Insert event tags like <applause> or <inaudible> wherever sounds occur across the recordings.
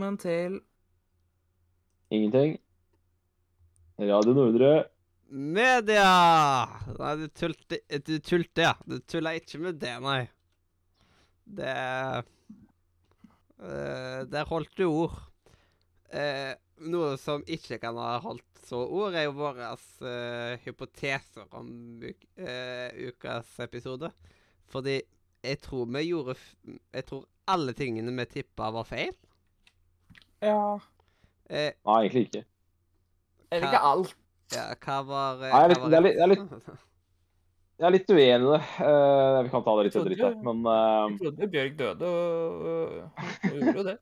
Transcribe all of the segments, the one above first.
Velkommen til Ingenting. Radio Nordre. media! Nei, du tulte, du tulte, ja. Du tulla ikke med det, nei. Det uh, Der holdt du ord. Uh, noe som ikke kan ha holdt så ord, er jo våre uh, hypoteser om uk eh, ukas episode. Fordi jeg tror vi gjorde f Jeg tror alle tingene vi tippa, var feil. Ja Eh, Nei, egentlig ikke. Eller ikke alt. ja, hva var eh, Nei, jeg er hva litt- var det er litt- det er Jeg er litt uenig i det. Eh, vi kan ta det litt Jeg etter litt, trodde- men eh, Jeg trodde Bjørg døde, og, og, og gjorde jo det.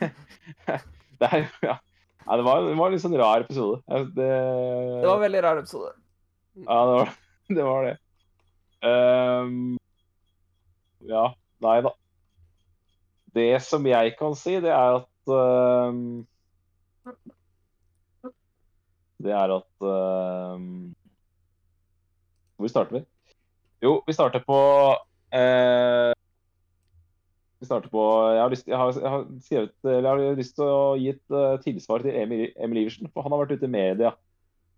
<laughs> det er jo ja. Nei, det var, det var en litt sånn rar episode. Jeg- Det, Det var en veldig rar episode. Ja, det var <laughs> det. Var det. Ehm, ja, nei da. Det som jeg kan si, det er at ehm, Det er at uh, Hvor starter vi? Jo, vi starter på uh, Vi starter på Jeg har lyst, jeg har, jeg har skrevet, jeg har lyst til å gi et tilsvar til Emil, Emil Iversen. For han har vært ute i media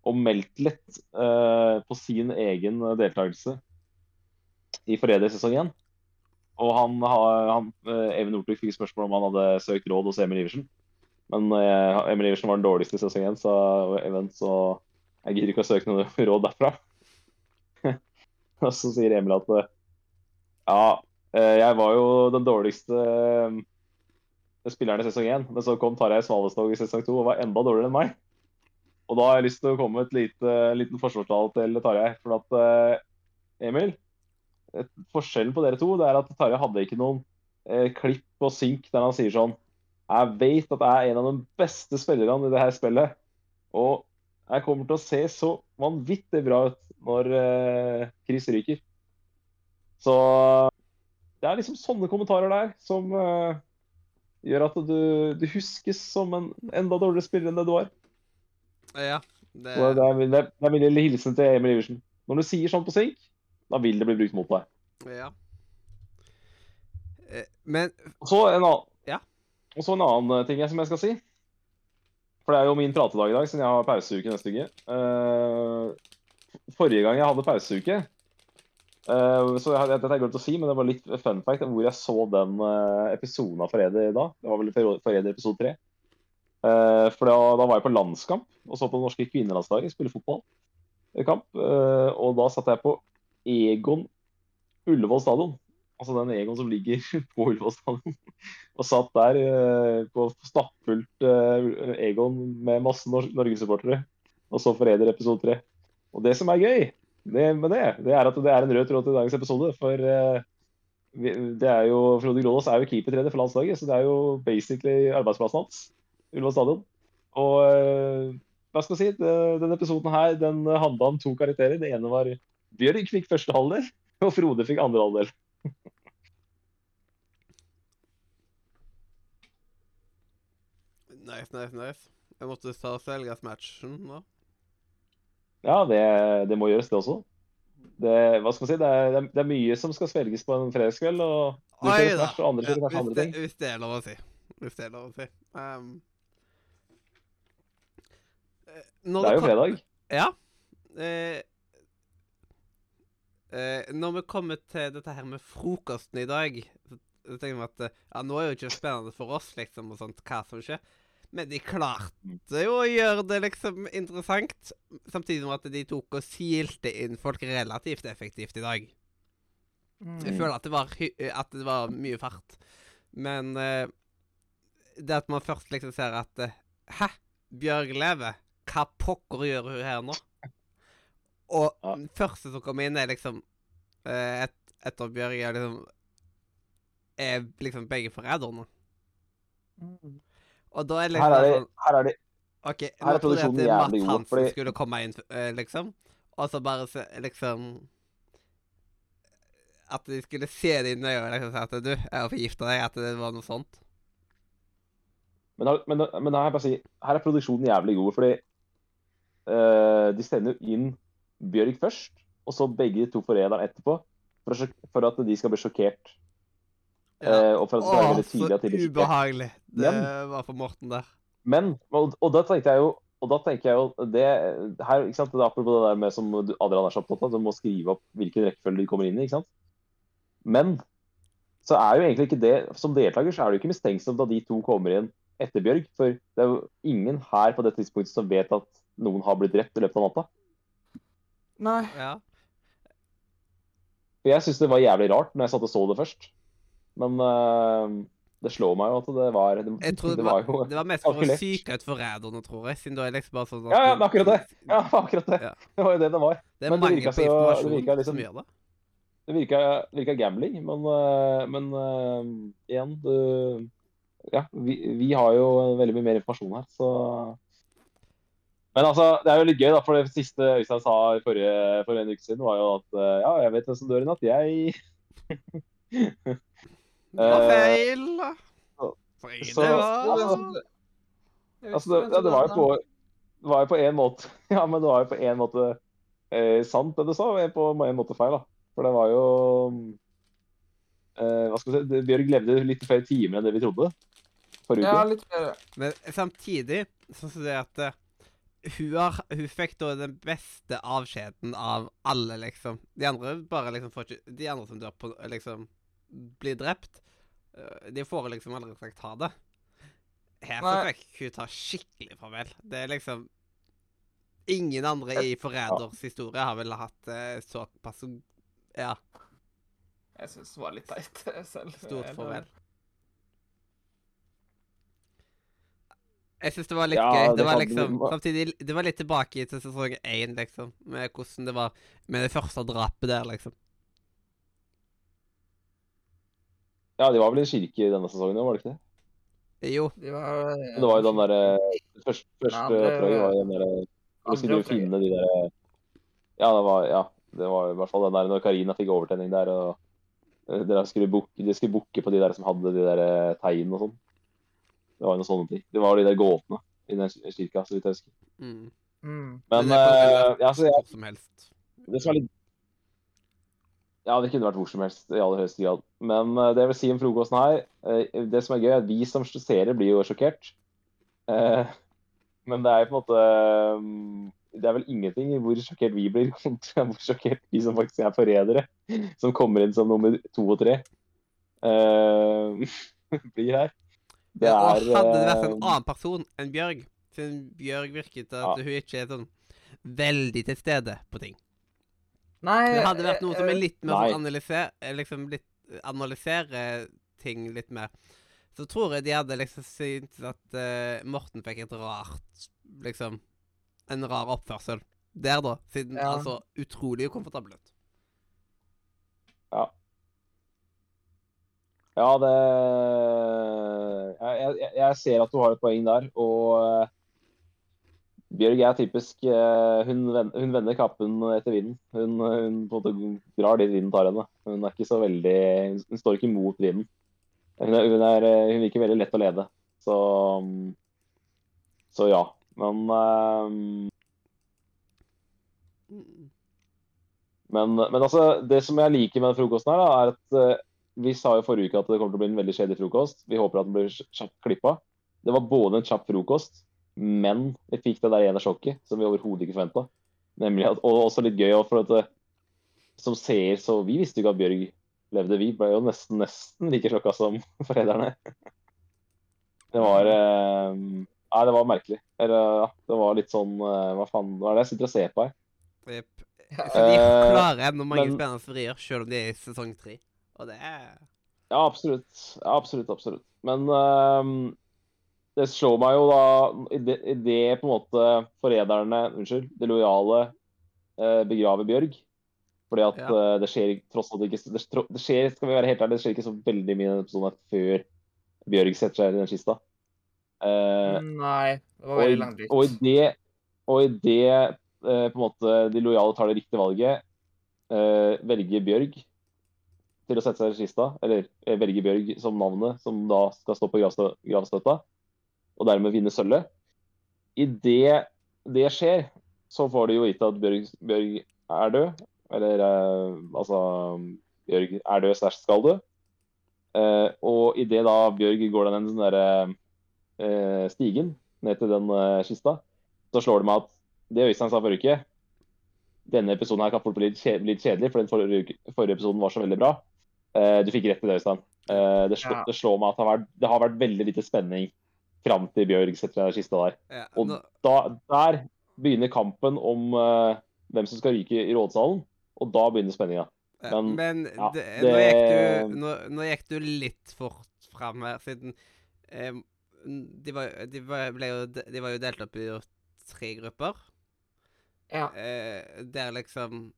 og meldt litt på sin egen deltakelse i Forræder sesong 1. Og han, han, eh, Even Northug fikk spørsmål om han hadde søkt råd hos Emil Iversen. Men eh, Emil Iversen var den dårligste i sesong 1, så, Even, så jeg gidder ikke å søke noe <laughs> råd derfra. <laughs> og så sier Emil at ja, eh, jeg var jo den dårligste eh, spilleren i sesong 1, men så kom Tarjei Svalestog i sesong 2 og var enda dårligere enn meg. Og da har jeg lyst til å komme med lite, liten forsvarstale til Tarjei. For at Emil, et, forskjellen på dere to det er at Tarjei hadde ikke noen eh, klipp og synk der han sier sånn Jeg vet at jeg er en av de beste spillerne i det her spillet. Og jeg kommer til å se så vanvittig bra ut når eh, Chris ryker. Så det er liksom sånne kommentarer der som eh, gjør at du, du huskes som en enda dårligere spiller enn det du var. Ja. Det, det, er, det, er, det er min lille hilsen til Emil Iversen. Når du sier sånn på synk, da vil det bli brukt mot deg. ja. Eh, Men Og så en annen, Ja. og så en annen ting jeg- som jeg skal si. For det er jo min pratedag i dag, siden jeg har pauseuke neste uke. Eh, forrige gang jeg hadde pauseuke eh, så jeg, Dette har jeg glemt å si, men det var litt fun fact hvor jeg så den eh, episoden av Forræder da. Det var vel Forræder episode tre. Eh, for da, da var jeg på landskamp og så på det norske kvinnelandslaget spille fotballkamp. Og da satt jeg på Egon Ullevål stadion. Altså den Egon som ligger <laughs> på Ullevål stadion. Og satt der eh, på stappfullt eh, Egon med masse nor Norgesupportere. Og så Forræder episode tre. Og det som er gøy det, med det, det er at det er en rød tråd til dagens episode. For eh, det er jo, Frode Grålås er jo keepertrener for landslaget, så det er jo basically arbeidsplassen hans. Ullevål stadion. Og hva skal jeg si, denne episoden her den handla om to karakterer. Det ene var Bjørg fikk første halvdel, <laughs> og Frode fikk andre halvdel. Nice, nice, nice. Jeg måtte ta Selgas-matchen nå. Ja, det, det må gjøres, det også. Det, hva skal man si, det er, det er- mye som skal svelges på en fredagskveld. og Du Oi da. Smash, og andre Ja, hvis, andre det, ting. hvis det er lov å si. Hvis det er lov å si. Um, Det er jo fredag. Ja. Eh, eh, når vi kommer til dette her med frokosten i dag, så, så tenker vi at eh, ja, nå er jo ikke spennende for oss, liksom, og sånt, hva som skjer. Men de klarte jo å gjøre det liksom interessant, samtidig med at de tok og silte inn folk relativt effektivt i dag. Jeg Mm. føler at det var, at det var mye fart. Men eh, det at man først liksom ser at eh, Hæ? Bjørg lever? Hva pokker gjør hun her nå? Og Ja. første som kommer inn, er liksom eh, et, Etter Bjørg er liksom Er liksom begge forræderne. Mm. Og da er det Her liksom er det, sånn her er det OK, her er nå trodde jeg at produksjonen jævlig Matt Hansen fordi- skulle komme inn, eh, liksom. Og så bare se, liksom At de skulle se det inn i øynene liksom si at du, er forgifta deg. At det var noe sånt. Men, da- men, da- men her, er bare si, her er produksjonen jævlig god, fordi uh, de sender jo inn Bjørg først, og så begge de to forræderne etterpå, for, å sjok- for at de skal bli sjokkert. Ja. Eh, og for at det skal være Åh, veldig tydelig at så de ubehagelig det Men- var for Morten der. Men, og, og da tenkte jeg jo og da tenker jeg jo det her, ikke sant, det er Apropos det der med som Adrian er så opptatt av, du må skrive opp hvilken rekkefølge de kommer inn i. ikke sant? Men så er jo egentlig ikke det Som deltaker så er jo ikke mistenksom da de to kommer inn etter Bjørg. For det er jo ingen her på det tidspunktet som vet at noen har blitt drept i løpet av natta. Nei. Ja. For jeg syns det var jævlig rart når jeg satt og så det først. Men uh, det slår meg jo at det var Det, Jeg tror det det var, jo det var mest for å psyke ut forræderne, tror jeg. Siden da er liksom bare sånn at Ja, ja, det akkurat det. Ja, <laughs> akkurat det. Ja. Det var jo det det var. Det er Men det mangel på så- det informasjon virka liksom- som gjør det. Det virka, virka gambling, men, øh, men uh, igjen du, Ja, vi, vi har jo veldig mye mer informasjon her, så Men altså, det er jo litt gøy, da, for det siste Øystein sa forrige, for en uke siden, var jo at øh, ja, jeg vet hvem som dør i natt. Jeg <laughs> Det var Eh, feil. så- For ingen så- det var altså, Altså, det, ja, det var jo på det var jo på en måte <laughs> Ja, men det var jo på en måte eh, sant, det du sa, og på en måte feil, da. For det var jo eh, Hva skal vi si det- Bjørg levde litt flere timer enn det vi trodde forrige Ja, litt flere. Men samtidig så synes jeg at eh, hun, har, hun fikk da den beste avskjeden av alle, liksom. De andre bare liksom får ikke De andre som dør på liksom blir drept, eh, de får liksom aldri sagt ha det. Her så fikk hun ta skikkelig farvel. Det er liksom Ingen andre i Forræders historie har vel hatt eh, såpass Ja, Jeg syns det var litt teit selv. stort farvel. Jeg syns det var litt Ja, gøy. Det det var liksom Samtidig Det var litt tilbake til sesong én, liksom. Med hvordan det var med det første drapet der, liksom. Ja, de var vel i en kirke i denne sesongen, var det ikke det? Jo. De var ja, det var jo den derre <laughs> Første, første andre- oppdraget var den derre Hvor skulle du finne de derre Ja, det var Ja. Det var i hvert fall den der når Karina fikk overtenning der, og eh, dere skulle bukke, de skulle bukke på de der som hadde de der eh, tegnene og sånn. Det var jo noen sånne ting. Det var de der gåtene i den kirka, så vidt jeg husker. Mm. Mm. Men det eh, vært ja, så jeg, hvor som helst. det som er litt Ja, det kunne vært hvor som helst i aller høyeste grad. Men uh, det jeg vil si om frokosten her uh, Det som er gøy, er at vi som seere blir jo sjokkert. Uh, <laughs> men det er på en måte Det er vel ingenting i hvor sjokkert vi blir <laughs> kontra hvor sjokkert de som faktisk er forrædere, som kommer inn som nummer to og tre, eh, <laughs> blir her. Det Ja, og er hadde det vært en eh, annen person enn Bjørg, siden Bjørg virket at Ja. hun ikke er sånn veldig til stede på ting Nei Det hadde vært noe som er eh, litt mer sånn analysere Liksom litt Analysere ting litt mer. Så tror jeg de hadde liksom syntes at uh, Morten fikk et rart Liksom En rar oppførsel der, da. Siden Ja. han så utrolig ukomfortabel ut. Ja, det jeg, jeg, ser at du har et poeng der. Og eh, Bjørg er typisk eh, hun, hun vender kappen etter vinden. Hun, hun på en måte drar dit vinden tar henne. Hun er ikke så veldig Hun står ikke imot vinden. Hun, er, hun, er, eh, hun virker veldig lett å lede. Så Så ja. Men eh, Mm. Men, men altså, det som jeg liker med den frokosten, her da, er at eh, vi sa jo forrige uke at det kommer til å bli en veldig kjedelig frokost. Vi håper at den blir kjapt klippa. Det var både en kjapp frokost, men vi fikk det der ene sjokket som vi overhodet ikke forventa. Og også litt gøy for at som seer, så vi visste jo ikke at Bjørg levde. Vi ble jo nesten, nesten like sjokka som <laughs> foreldrene. Det var eh, Nei, det var merkelig. Eller, ja, det var litt sånn eh, Hva faen hva er det jeg sitter og ser på her? Jepp. Ja. Så de Eh, klarer ennå mange men- spennende vrier, selv om de er i sesong tre. Og det er Ja, absolutt. Ja, absolutt, absolutt. Men ehm, det slår meg jo da i det, i det på en måte forræderne, unnskyld, det lojale, uh, begraver Bjørg. Fordi at Ja. uh, det skjer tross alt ikke det, det skjer, skal vi være helt ærlig, det skjer ikke så veldig mye i denne episoden før Bjørg setter seg i den kista. Uh, Nei, det var veldig langt dit. og i det, og i det på en måte de lojale tar det riktige valget, velger Bjørg til å sette seg i kista, eller velge Bjørg som navnet, som da skal stå på gravstøtta, og dermed vinne sølvet. I det skjer, så får de jo vite at Bjørg, Bjørg er død. Eller eh, altså Bjørg er død slash skal dø. Eh, og idet da Bjørg går den sånn derre eh, stigen ned til den eh, kista, så slår det meg at det Øystein sa forrige uke Denne episoden her kan fort bli litt kjedelig, for den forrige episoden var så veldig bra. Eh, du fikk rett i det, Øystein. Eh, det, slår, Ja. det slår meg at det har, vært, det har vært veldig lite spenning fram til Bjørg setter den kista der. Ja, Og da, der begynner kampen om uh, hvem som skal ryke i rådsalen, og da begynner spenninga. ja, men, men ja, det, det- nå, gikk du, nå, nå gikk du litt fort fram her, siden eh, de, var, de, var, ble jo, de var jo delt opp i tre grupper. Ja. Eh, der liksom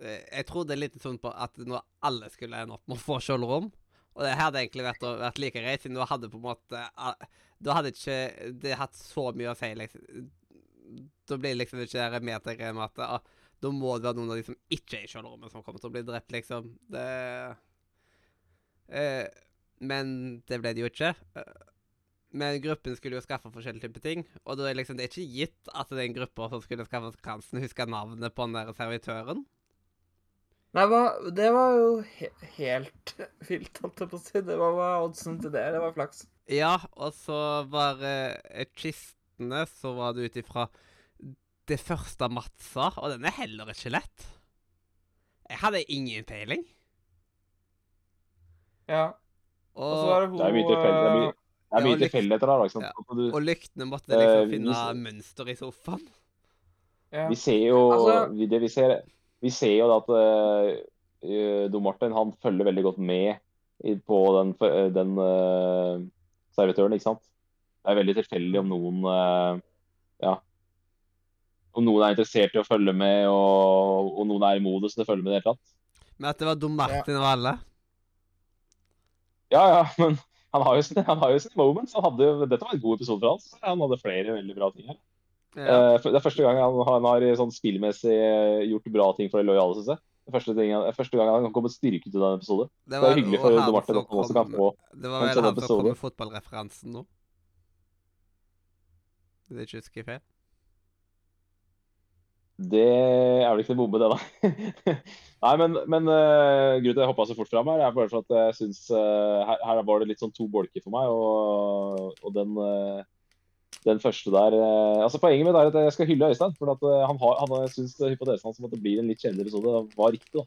eh, det er litt sånn på at nå alle skulle ende opp med å få skjoldrom. Og det hadde egentlig vært, vært like greit, siden du hadde på en måte ah, Da hadde ikke det hatt så mye å si, liksom. Da blir det liksom ikke det metergreiet med at ah, da må det være noen av de som ikke er i skjoldrommet, som kommer til å bli drept, liksom. Det eh, Men det ble det jo ikke. Eh, Men gruppen skulle jo skaffe forskjellige typer ting, og da er liksom, det er ikke gitt at den gruppa som skulle skaffe kransen, husker navnet på den der servitøren. Nei, hva, det var jo he helt <laughs> vilt, holdt jeg på å si. Det var bare oddsen til det. Det var flaks. Ja, og så var eh, kistene, så var det ut ifra det første Mats sa, og den er heller ikke lett. Jeg hadde ingen peiling. Ja. Og så var det hun Det er mye tilfeldigheter er er Ja, og her. Ikke sant? Ja. Du- og lyktene måtte liksom Eh, vi finne mønster i sofaen. ja. Vi ser jo Altså- det vi, ser, vi ser jo at uh, Don Martin han følger veldig godt med på den, den uh, servitøren, ikke sant? Det er veldig tilfeldig om noen uh, ja, om noen er interessert i å følge med, og, og noen er i modus til å følge med i det hele tatt. Men at det var Dom Martin og alle. Ja, ja, men han har jo sine, han har jo sine moments. Han hadde, dette var en god episode for hans. Han hadde flere veldig bra ting her. Ja. Eh, det er første gang han, han har sånn spillmessig eh, gjort bra ting for de lojale, synes jeg. Det første, ting, første gang han kan komme styrket til denne episode. Det er hyggelig for Don Martin at han også kan få Det var vel sånn han som kom med fotballreferansen nå. Hvis jeg ikke husker feil. Det er vel ikke noe bombe, det, da. <laughs> Nei, men, men uh, grunnen til at jeg hoppa så fort fram her, er bare for at jeg syns uh, her, her var det litt sånn to bolker for meg. Og, og den, eh, den første der eh, Altså Poenget mitt er at jeg skal hylle Øystein. For at eh, han, har, han syns hypotesen hans om at det blir en litt kjedelig episode, var riktig. da.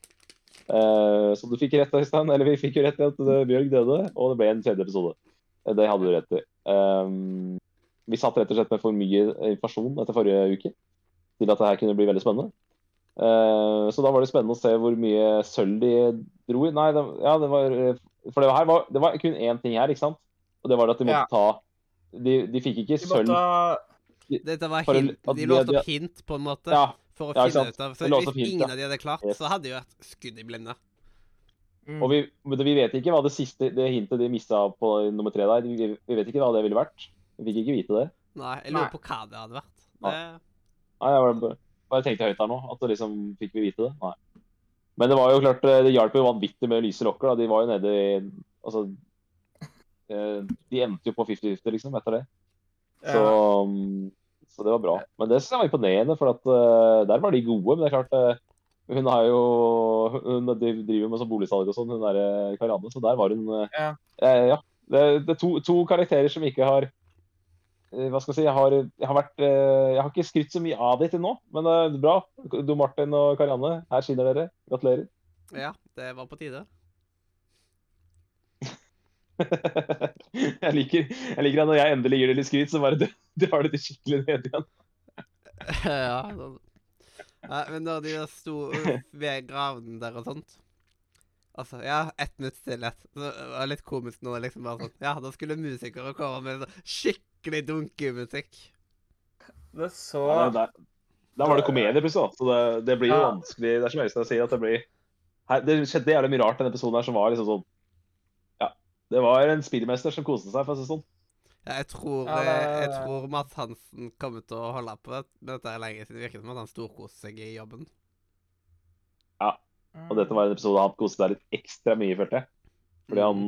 Eh, så du fikk rett, Øystein. Eller vi fikk jo rett i at Bjørg døde, og det ble en kjedelig episode. Det hadde du rett i. Um, vi satt rett og slett med for mye informasjon etter forrige uke til at det her kunne bli veldig spennende. Eh, så da var det spennende å se hvor mye sølv de dro i. Nei, det, ja, det var For det var, her var, det var kun én ting her, ikke sant? Og det var at de måtte Ja. ta De, de fikk ikke De sølv måtte Dette var hint. De låste opp hint, på en måte, Ja, for å ja, finne ut av Så hvis hint, ingen ja. av de hadde klart, Yes. så hadde det jo vært skudd i blinde. mm. og vi, men vi vet ikke hva det siste det hintet de mista på nummer tre der. Vi, vi vet ikke hva det ville vært. Vi fikk ikke vite det. Nei, jeg Nei. lurer på hva det hadde vært. Det, Nei, jeg bare, bare tenkte høyt her nå. At liksom fikk vi vite det. Nei. Men det var jo klart, eh, det hjalp jo vanvittig med lyse lokker. da. De var jo nede i Altså De endte jo på 50-50 liksom etter det. Så, Ja. mm, så det var bra. Men det synes jeg var imponerende, for at uh, der var de gode. Men det er klart uh, Hun har jo Hun driver med sånn boligsalg og sånn, hun derre Karianne. Så der var hun uh, Ja. eh, ja. Det, det er to, to karakterer som ikke har eh, Hva skal jeg si Jeg har, jeg har vært eh, Jeg har ikke skrytt så mye av dem til nå, men eh, det er bra. Du Martin og Karianne, her skinner dere. Gratulerer. ja, det var på tide. <laughs> jeg, liker, jeg liker at når jeg endelig gir det litt skryt, så bare <laughs> drar du til det skikkelig ned igjen. <laughs> ja, sånn. ja, men da de sto ved graven der og sånt Altså, ja, ett minutts stillhet. Det var litt komisk nå, liksom bare sånn Ja, da skulle musikere komme med sånn skikkelig dunkemusikk. Det så Ja, det- der, Da var det komedie plutselig. Så det, det blir jo Ja. vanskelig. Det er som Øystein sier, at det blir her, Det skjedde jævlig mye rart denne episoden her som var liksom sånn. Det var en spillmester som koste seg, for å si det sånn. Ja, jeg tror, eh, jeg tror Mads Hansen kommer til å holde på det- med dette lenge, siden det virker som at han storkoser seg i jobben. Ja. Og dette var en episode han koste seg litt ekstra mye, følte jeg. Fordi han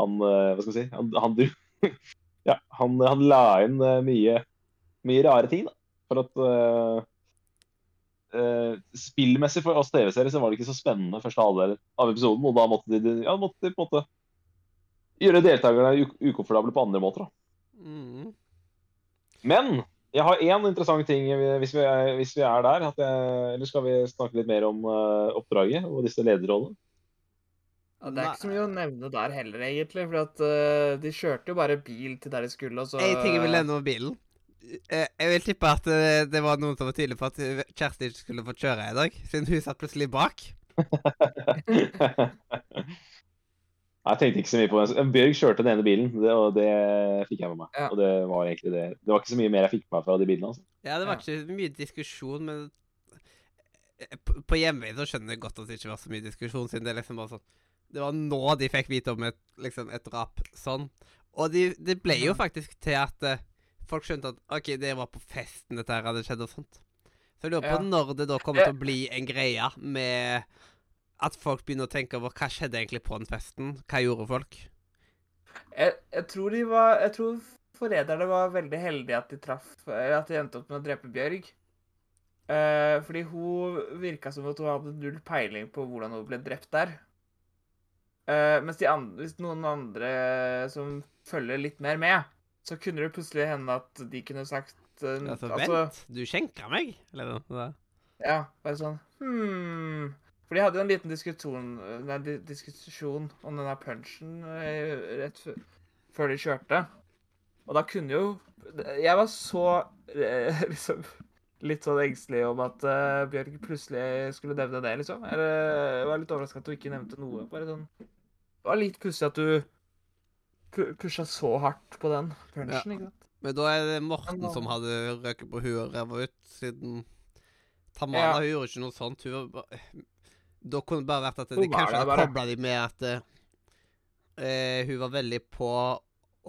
Han eh, Hva skal vi si? Han, han, <laughs> ja, han, han la inn eh, mye, mye rare ting, da. For at eh, eh, Spillmessig for oss TV-seere så var det ikke så spennende første halvdel av episoden. Og da måtte de, ja, måtte de på en måte gjøre deltakerne uk ukomfortable på andre måter. da. Mm. Men jeg har én interessant ting hvis vi er, hvis vi er der. At jeg, eller skal vi snakke litt mer om uh, oppdraget og disse lederrollene? Ja, det er ikke så mye å nevne der heller, egentlig. For at, uh, de kjørte jo bare bil til der de skulle, og så jeg vil nevne om bilen. Eh, Jeg vil tippe at eh, det var noen som var tydelig på at eh, Kjersti ikke skulle få kjøre i dag, siden hun satt plutselig bak. <laughs> Jeg tenkte ikke så mye på det. Bjørg kjørte den ene bilen, det, og det fikk jeg med meg. Ja. Og det var egentlig det. Det var ikke så mye mer jeg fikk med meg fra de bilene. altså. Ja, det var ikke mye diskusjon, men på, hjemmevei så skjønner jeg godt at det ikke var så mye diskusjon, siden det liksom var sånn Det var nå de fikk vite om et, liksom, et drap sånn. Og de, det ble jo faktisk til at folk skjønte at OK, det var på festen dette her hadde skjedd og sånt. Så jeg lurer på Ja. når det da kommer til å bli en greie med at folk begynner å tenke over hva skjedde egentlig på den festen? Hva gjorde folk? Jeg, jeg tror de var Jeg tror forræderne var veldig heldige at de traff At de endte opp med å drepe Bjørg. Eh, fordi hun virka som at hun hadde null peiling på hvordan hun ble drept der. Eh, mens de andre, hvis noen andre som følger litt mer med, så kunne det plutselig hende at de kunne sagt uh, Altså, altså, vent, du skjenka meg? Eller noe? Ja, bare sånn Hmm. For de hadde jo en liten diskusjon, nei, diskusjon om denne punchen eh, rett før, de kjørte. Og da kunne jo Jeg var så eh, <laughs> liksom litt sånn engstelig om at uh, Bjørg plutselig skulle nevne det, liksom. Eller jeg var litt overraska at du ikke nevnte noe. Bare sånn Det var litt pussig at du pusha så hardt på den punchen, ikke sant? Men da er det Morten som hadde røket på huet og ræva ut, siden Tamara Ja. hun gjorde ikke noe sånt. Hun var da kunne det bare vært at det, det kanskje hadde kobla de med at uh, hun var veldig på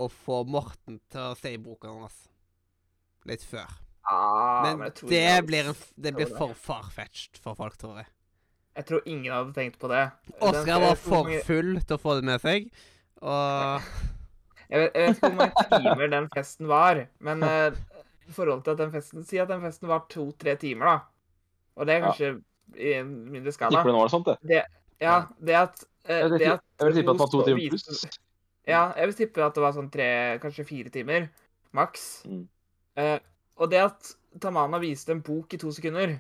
å få Morten til å se i boka hans litt før. Ah, Men, men det jeg, blir, en, det blir for farfetched for folk, tror jeg. Jeg tror ingen hadde tenkt på det. Oskar var for full til å få det med seg, og Jeg vet, jeg vet ikke hvor mange timer den festen var, men uh, i forhold til at den festen Si at den festen var to-tre timer, da. Og det er Ja. kanskje i en mindre skala. tipper det var noe sånt, det. Ja, det at, uh, Jeg vil det at jeg vil tippe at det var to timer pluss. Ja, jeg vil tippe at det var sånn tre, kanskje fire timer. Maks. Mm. Uh, og det at Tamana viste en bok i to sekunder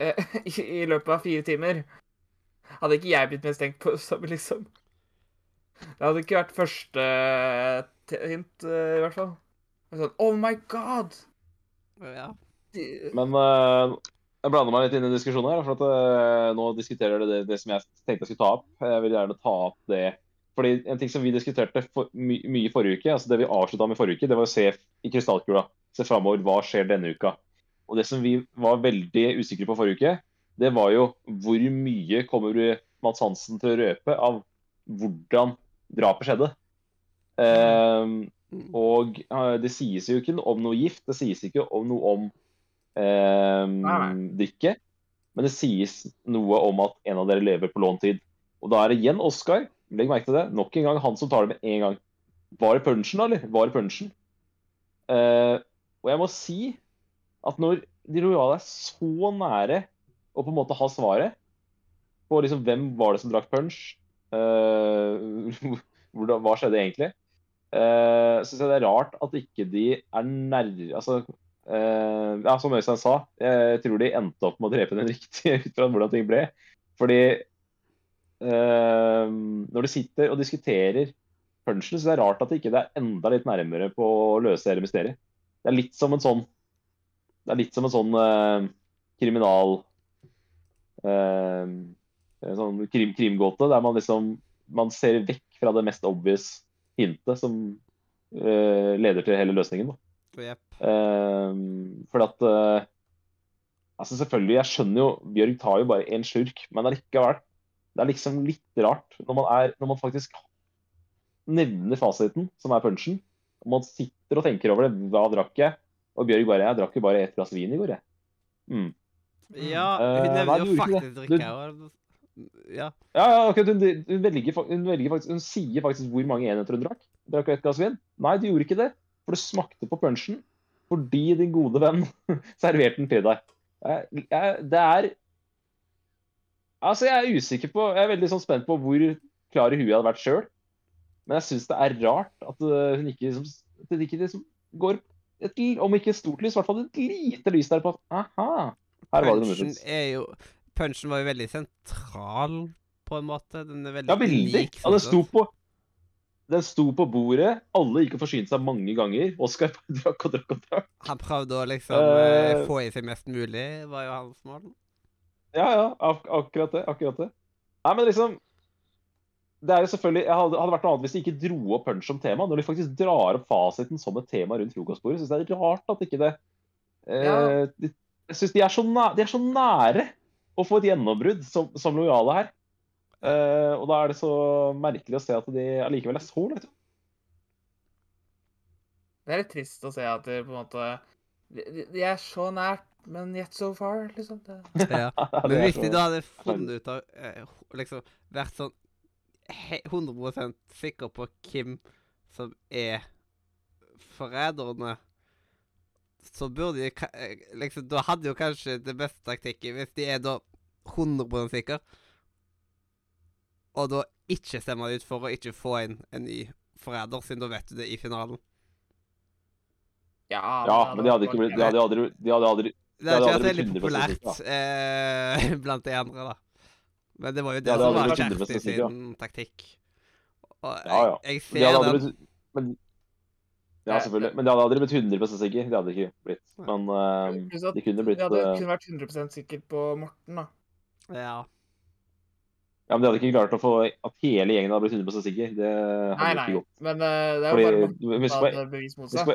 eh, <laughs> i, i løpet av fire timer, hadde ikke jeg blitt mistenkt på som <laughs> liksom Det hadde ikke vært første hint, eh, i hvert fall. Sånn, oh my god! ja. Men uh, jeg blander meg litt inn i diskusjonen her. For at uh, nå diskuterer dere det, det som jeg tenkte jeg skulle ta opp. Jeg vil gjerne ta opp det. Fordi en ting som vi diskuterte for, my, mye i forrige uke, altså det vi avslutta med forrige uke, det var å se i krystallkula. Se framover. Hva skjer denne uka? Og det som vi var veldig usikre på forrige uke, det var jo hvor mye kommer Mads Hansen til å røpe av hvordan drapet skjedde. Ehm, Mm. og uh, det sies jo ikke om noe gift, det sies ikke om noe om eh, dykket. Men det sies noe om at en av dere lever på låntid. Og da er det igjen Oskar. Legg merke til det. Nok en gang han som tar det med en gang. Var det punchen, da, eller? Var det punchen? Eh, og jeg må si at når de rojale er så nære å på en måte ha svaret på liksom hvem var det som drakk punch, <laughs> hva skjedde egentlig, uh, syns jeg det er rart at ikke de er nærmere Altså, eh, ja, som Øystein sa, jeg tror de endte opp med å drepe den riktige <laughs> ut fra hvordan ting ble. Fordi eh, når de sitter og diskuterer punchen, så er det rart at det ikke er enda litt nærmere på å løse hele mysteriet. Det er litt som en sånn Det er litt som en sånn eh, kriminal eh, sånn krim, krimgåte, der man liksom man ser vekk fra det mest obvious hintet som uh, leder til hele løsningen. Da. Jepp. Eh, for at uh, altså Selvfølgelig, jeg skjønner jo Bjørg tar jo bare én slurk, men allikevel. Det er liksom litt rart når man, er, når man faktisk nevner fasiten, som er punchen, og man sitter og tenker over det. Hva drakk jeg? Og Bjørg bare Jeg drakk jo bare ett glass vin i går, jeg. Mm. Ja, Eh, hun nevner uh, jo faktisk drikke. og- Ja. Ja, ja, okay, Hun, hun, velger, hun, velger faktisk, hun sier faktisk hvor mange enheter hun drakk. Drakk ett glass vin? Nei, du gjorde ikke det. For du smakte på punchen fordi din gode venn <laughs> serverte den til deg. Jeg, jeg, det er Altså, jeg er usikker på Jeg er veldig sånn spent på hvor klar i huet jeg hadde vært sjøl. Men jeg syns det er rart at uh, hun ikke liksom, at hun ikke liksom går et, Om ikke et stort lys, i hvert fall et lite lys der på at aha, her var det noe er jo Punchen var jo veldig sentral, på en måte. Den er veldig Ja, veldig. unik. Ja, den sto på den sto på bordet. Alle gikk og forsynte seg mange ganger. Oskar <laughs> drakk og drakk og drakk. Han prøvde å liksom Eh. få i seg mest mulig, var jo hans mål. Ja, ja, ak akkurat det. Akkurat det. Nei, men liksom Det er jo selvfølgelig jeg hadde, hadde vært noe annet hvis de ikke dro opp punch som tema. Når de faktisk drar opp fasiten som et tema rundt frokostbordet, syns jeg det er rart at ikke det eh, Ja. de, Jeg syns de, de er så nære å få et gjennombrudd som, som lojale her. Uh, og da er det så merkelig å se at de allikevel er så langt Det er litt trist å se at de på en måte De, de- er så nært, men yet so far, liksom. Det, Ja. <laughs> Men er hvis de da hadde funnet ut av eh, Liksom vært sånn 100% sikker på hvem som er forræderne, så burde de eh, liksom Da hadde jo kanskje det beste taktikken hvis de er da 100 sikre, og da ikke stemmer de ut for å ikke få inn en ny forræder, siden da vet du det i finalen. ja, Ja, men de hadde ikke blitt De hadde aldri, de hadde aldri Det har ikke vært veldig populært eh, <laughs> blant de andre, da. Men det var jo det Ja, det som var blitt 100% Kjersti sin taktikk. Og jeg, Ja, ja. jeg ser de den. blitt men, Ja, selvfølgelig. Men det hadde aldri blitt 100 sikker. Det hadde ikke blitt. Men uh, det kunne blitt Det hadde eh, kun vært 100% sikkert på Morten, da. Ja. Ja, men de hadde ikke klart å få at hele gjengen hadde blitt 100 sikker. Det hadde Nei, ikke nei. gått. Men uh, det er jo bare Morten som hadde bevis mot seg.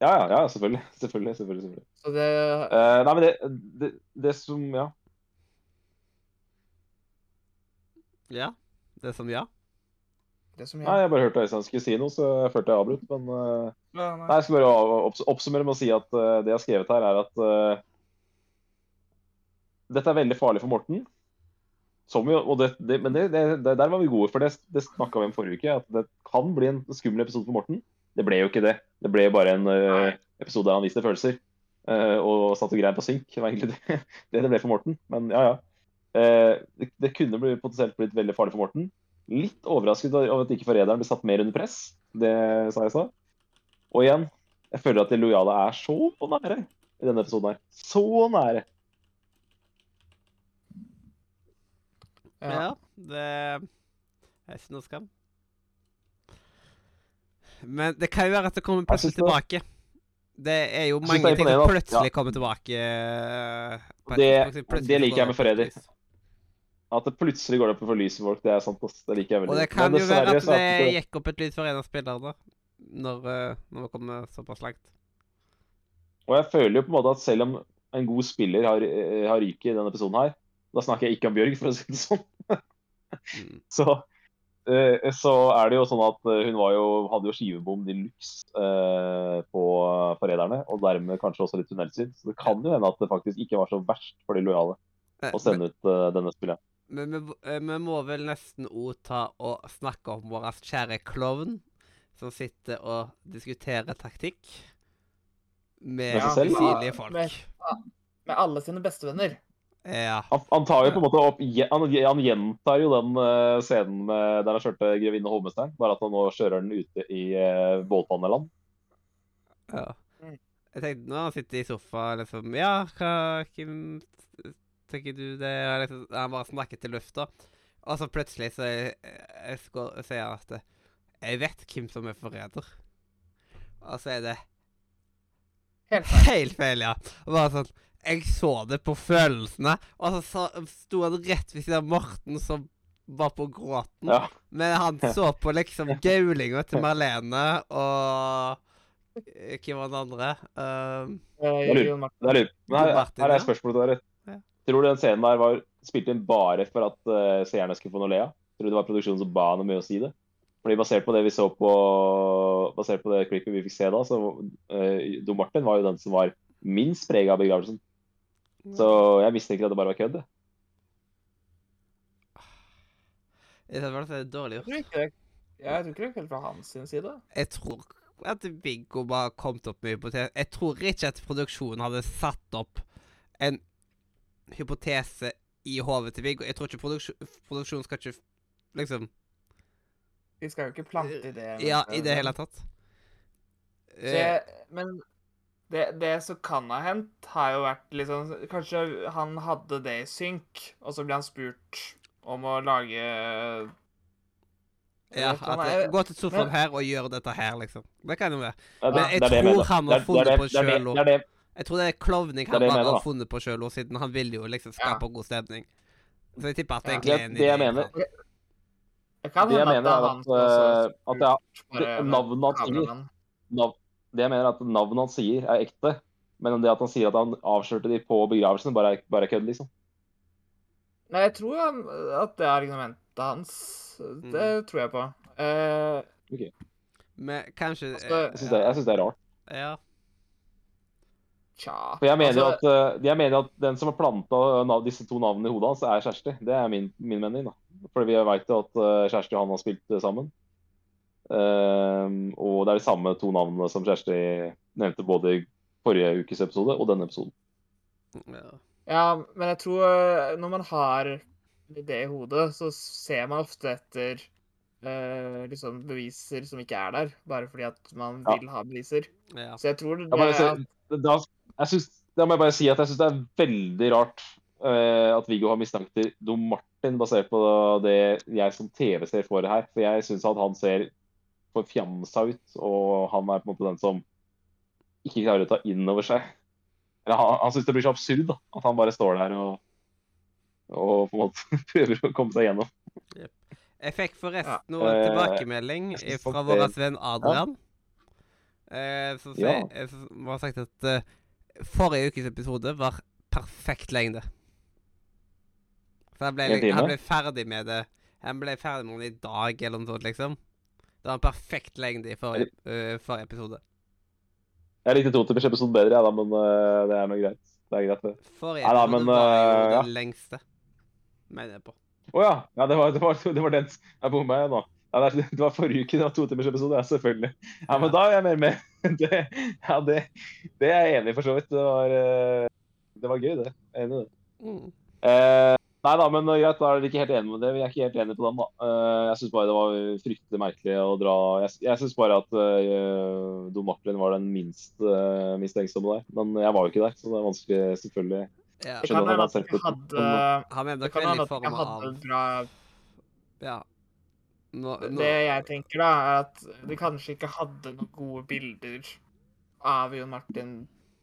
Ja, ja, ja, selvfølgelig. <laughs> Selvfølgelig. selvfølgelig, selvfølgelig. Så det Uh, nei, men det, det, det som Ja. Ja. Det som ja. Det som Nei, jeg bare hørte Øystein skulle si noe, så jeg følte jeg avbrøt. Men uh, ja, nei. Nei, jeg skal bare opps- oppsummere med å si at uh, det jeg har skrevet her, er at uh, dette er veldig farlig for Morten. Og det, det, men det, der var vi gode, for det, det snakka vi om forrige uke. At det kan bli en skummel episode for Morten. Det ble jo ikke det. Det ble jo bare en episode der han viste følelser. eh, og satt og grein på synk. Det var egentlig det, <laughs> det det ble for Morten. Men ja, ja. Eh, det, det kunne bli, potensielt blitt veldig farlig for Morten. Litt overrasket over at ikke forræderen ble satt mer under press. Det sa jeg så. Og igjen, jeg føler at de lojale er så nære i denne episoden her. Så nære. Ja. Ja. Det er ikke noe skam. Men det kan jo være at det kommer plutselig det- tilbake. Det er jo mange er ting som plutselig ja. kommer tilbake. eh, Det- det liker jeg med Forræder. At det plutselig går opp for lyset folk, det er sant. også, Det liker jeg veldig Og det kan jo være at det det- gikk opp et lys for en av spillerne når, eh, når vi kommer såpass langt. Og jeg føler jo på en måte at selv om en god spiller har, eh, har ryket i denne episoden her, da snakker jeg ikke om Bjørg, for å si det sånn, Mm. <laughs> så, eh, så er det jo sånn at hun var jo, hadde jo skivebom de luxe på Forræderne, og dermed kanskje også litt tunnelsyn. Så det kan jo hende at det faktisk ikke var så verst for de lojale å sende ut denne spilleren. Men vi, eh, vi må vel nesten òg ta og snakke om vår kjære klovn, som sitter og diskuterer taktikk med Med usynlige folk. Med- Med alle sine bestevenner. Ja. Han, han tar jo på en måte opp Han, han gjentar jo den uh, scenen med, der han kjørte grevinne Hovmesteren, bare at han nå kjører den ute i uh, båtbaneland. ja. Mm. Jeg tenkte når han sitter i sofaen liksom Ja, hva Hvem tenker du det er? Liksom, Han bare snakker til lufta. Og så plutselig så jeg, jeg sier han at Jeg vet hvem som er forræder. Og så er det Helt feil. Helt feil, ja. Og bare sånn Jeg så det på følelsene. Og så sto han rett ved siden av Morten, som var på gråten. Ja. Men han <laughs> så på liksom gaulinga til Marlene og eh, Hvem var den andre? Um, Eh, Jeg lurer- er lurt. Men her, her er spørsmålet til dere. Tror du den scenen der var spilt inn bare for at uh, seerne skulle få noe å le av? Tror du det var produksjonen som ba noe med å si det? Fordi Basert på det vi så på Basert på det klippet vi fikk se da, så uh, Don Martin var jo den som var minst prega av begravelsen. Så jeg mistenker at det bare var kødd. det. Er dårlig gjort. jeg tror ikke det er helt fra hans sin side. Jeg tror at Viggo bare kom opp med hypotese. Jeg tror ikke at produksjonen hadde satt opp en hypotese i hodet til Viggo. Jeg tror ikke produksjon, produksjonen skal ikke liksom Vi skal jo ikke plante i det. Ja, i det hele tatt. Eh, jeg, men det, det som kan ha hendt, har jo vært liksom Kanskje han hadde det i synk, og så ble han spurt om å lage ja, at eh, Gå til sofaen men- her og gjør dette her, liksom. Det kan jo være. Men jeg det det tror han har Det funnet det på det- det er Jeg tror det er klovning han bare har funnet på sjøl, siden han vil jo liksom Ja. skape god stemning. Så jeg tipper at det egentlig er Det- en det jeg idé. mener- Det jeg mener er at, eh, at navnet han sier. nav, Det jeg mener er at navnet han sier, er ekte. Men det at han sier at han avslørte de på begravelsen, bare er, bare er kødd, liksom. Nei, jeg tror han, at det er argumentet hans. Det tror jeg på. Eh, Men kanskje Altså, Jeg syns det, det er rart. Ja. Tja For jeg mener altså, at, eh, jeg mener at den som har planta disse to navnene i hodet hans, er Kjersti. Det er min, min mening, da. For vi veit jo at eh, Kjersti og han har spilt eh, sammen. Um, og det er de samme to navnene som Kjersti nevnte både i forrige ukes episode og denne episoden. ja. Ja, men jeg tror eh, når man har det i hodet, så ser man ofte etter uh, liksom beviser som ikke er der, bare fordi at man Ja. vil ha beviser. ja. Så jeg tror det Jeg, bare, er si- da, jeg synes, da må jeg bare si at jeg syns det er veldig rart uh, at Viggo har mistanker Dom Martin, basert på det jeg som TV-ser for her. For jeg syns at han ser forfjamsa ut, og han er på en måte den som ikke klarer å ta inn over seg. Eller han, han syns det blir så absurd da, at han bare står der og, og på en måte <laughs> prøver å komme seg gjennom. Jeg fikk forresten Ja. Eh, tilbakemelding fra vår venn Adrian. Eh, som sier, Ja. som har sagt at eh, forrige ukes episode var perfekt lengde. For han ble, han ble ferdig med det Han ble ferdig med den i dag, eller noe sånt, liksom. Det var en perfekt lengde i forrige, uh, forrige episode. Jeg likte to timers episode bedre, jeg, da, men uh, det er nå greit. Det er greit, det. Forrige ja, episode men, var jo den ja. lengste. Mener jeg på. Å ja. ja. Det var, det var, det var den Jeg bomma, jeg nå. Ja, det, det var forrige uke, det var to timers episode, ja, selvfølgelig. Ja, men da er jeg mer med. <laughs> Det, ja, det, det er jeg enig i, for så vidt. Det var, eh, det var gøy, det. Jeg er enig i det. Mm. Eh, nei da, men greit, da er dere ikke helt enige med det. Vi er ikke helt enige på den, da. Eh, jeg syns bare det var fryktelig merkelig å dra Jeg, jeg syns bare at uh, Don Martin var den minst uh, mistenksomme der. Men jeg var jo ikke der, så det er vanskelig, selvfølgelig. Ja. Det skjønner kan at hende han at har de hadde Han at de form hadde av bra Ja. Nå, nå, Det jeg tenker, da, er at de kanskje ikke hadde noen gode bilder av Jon Martin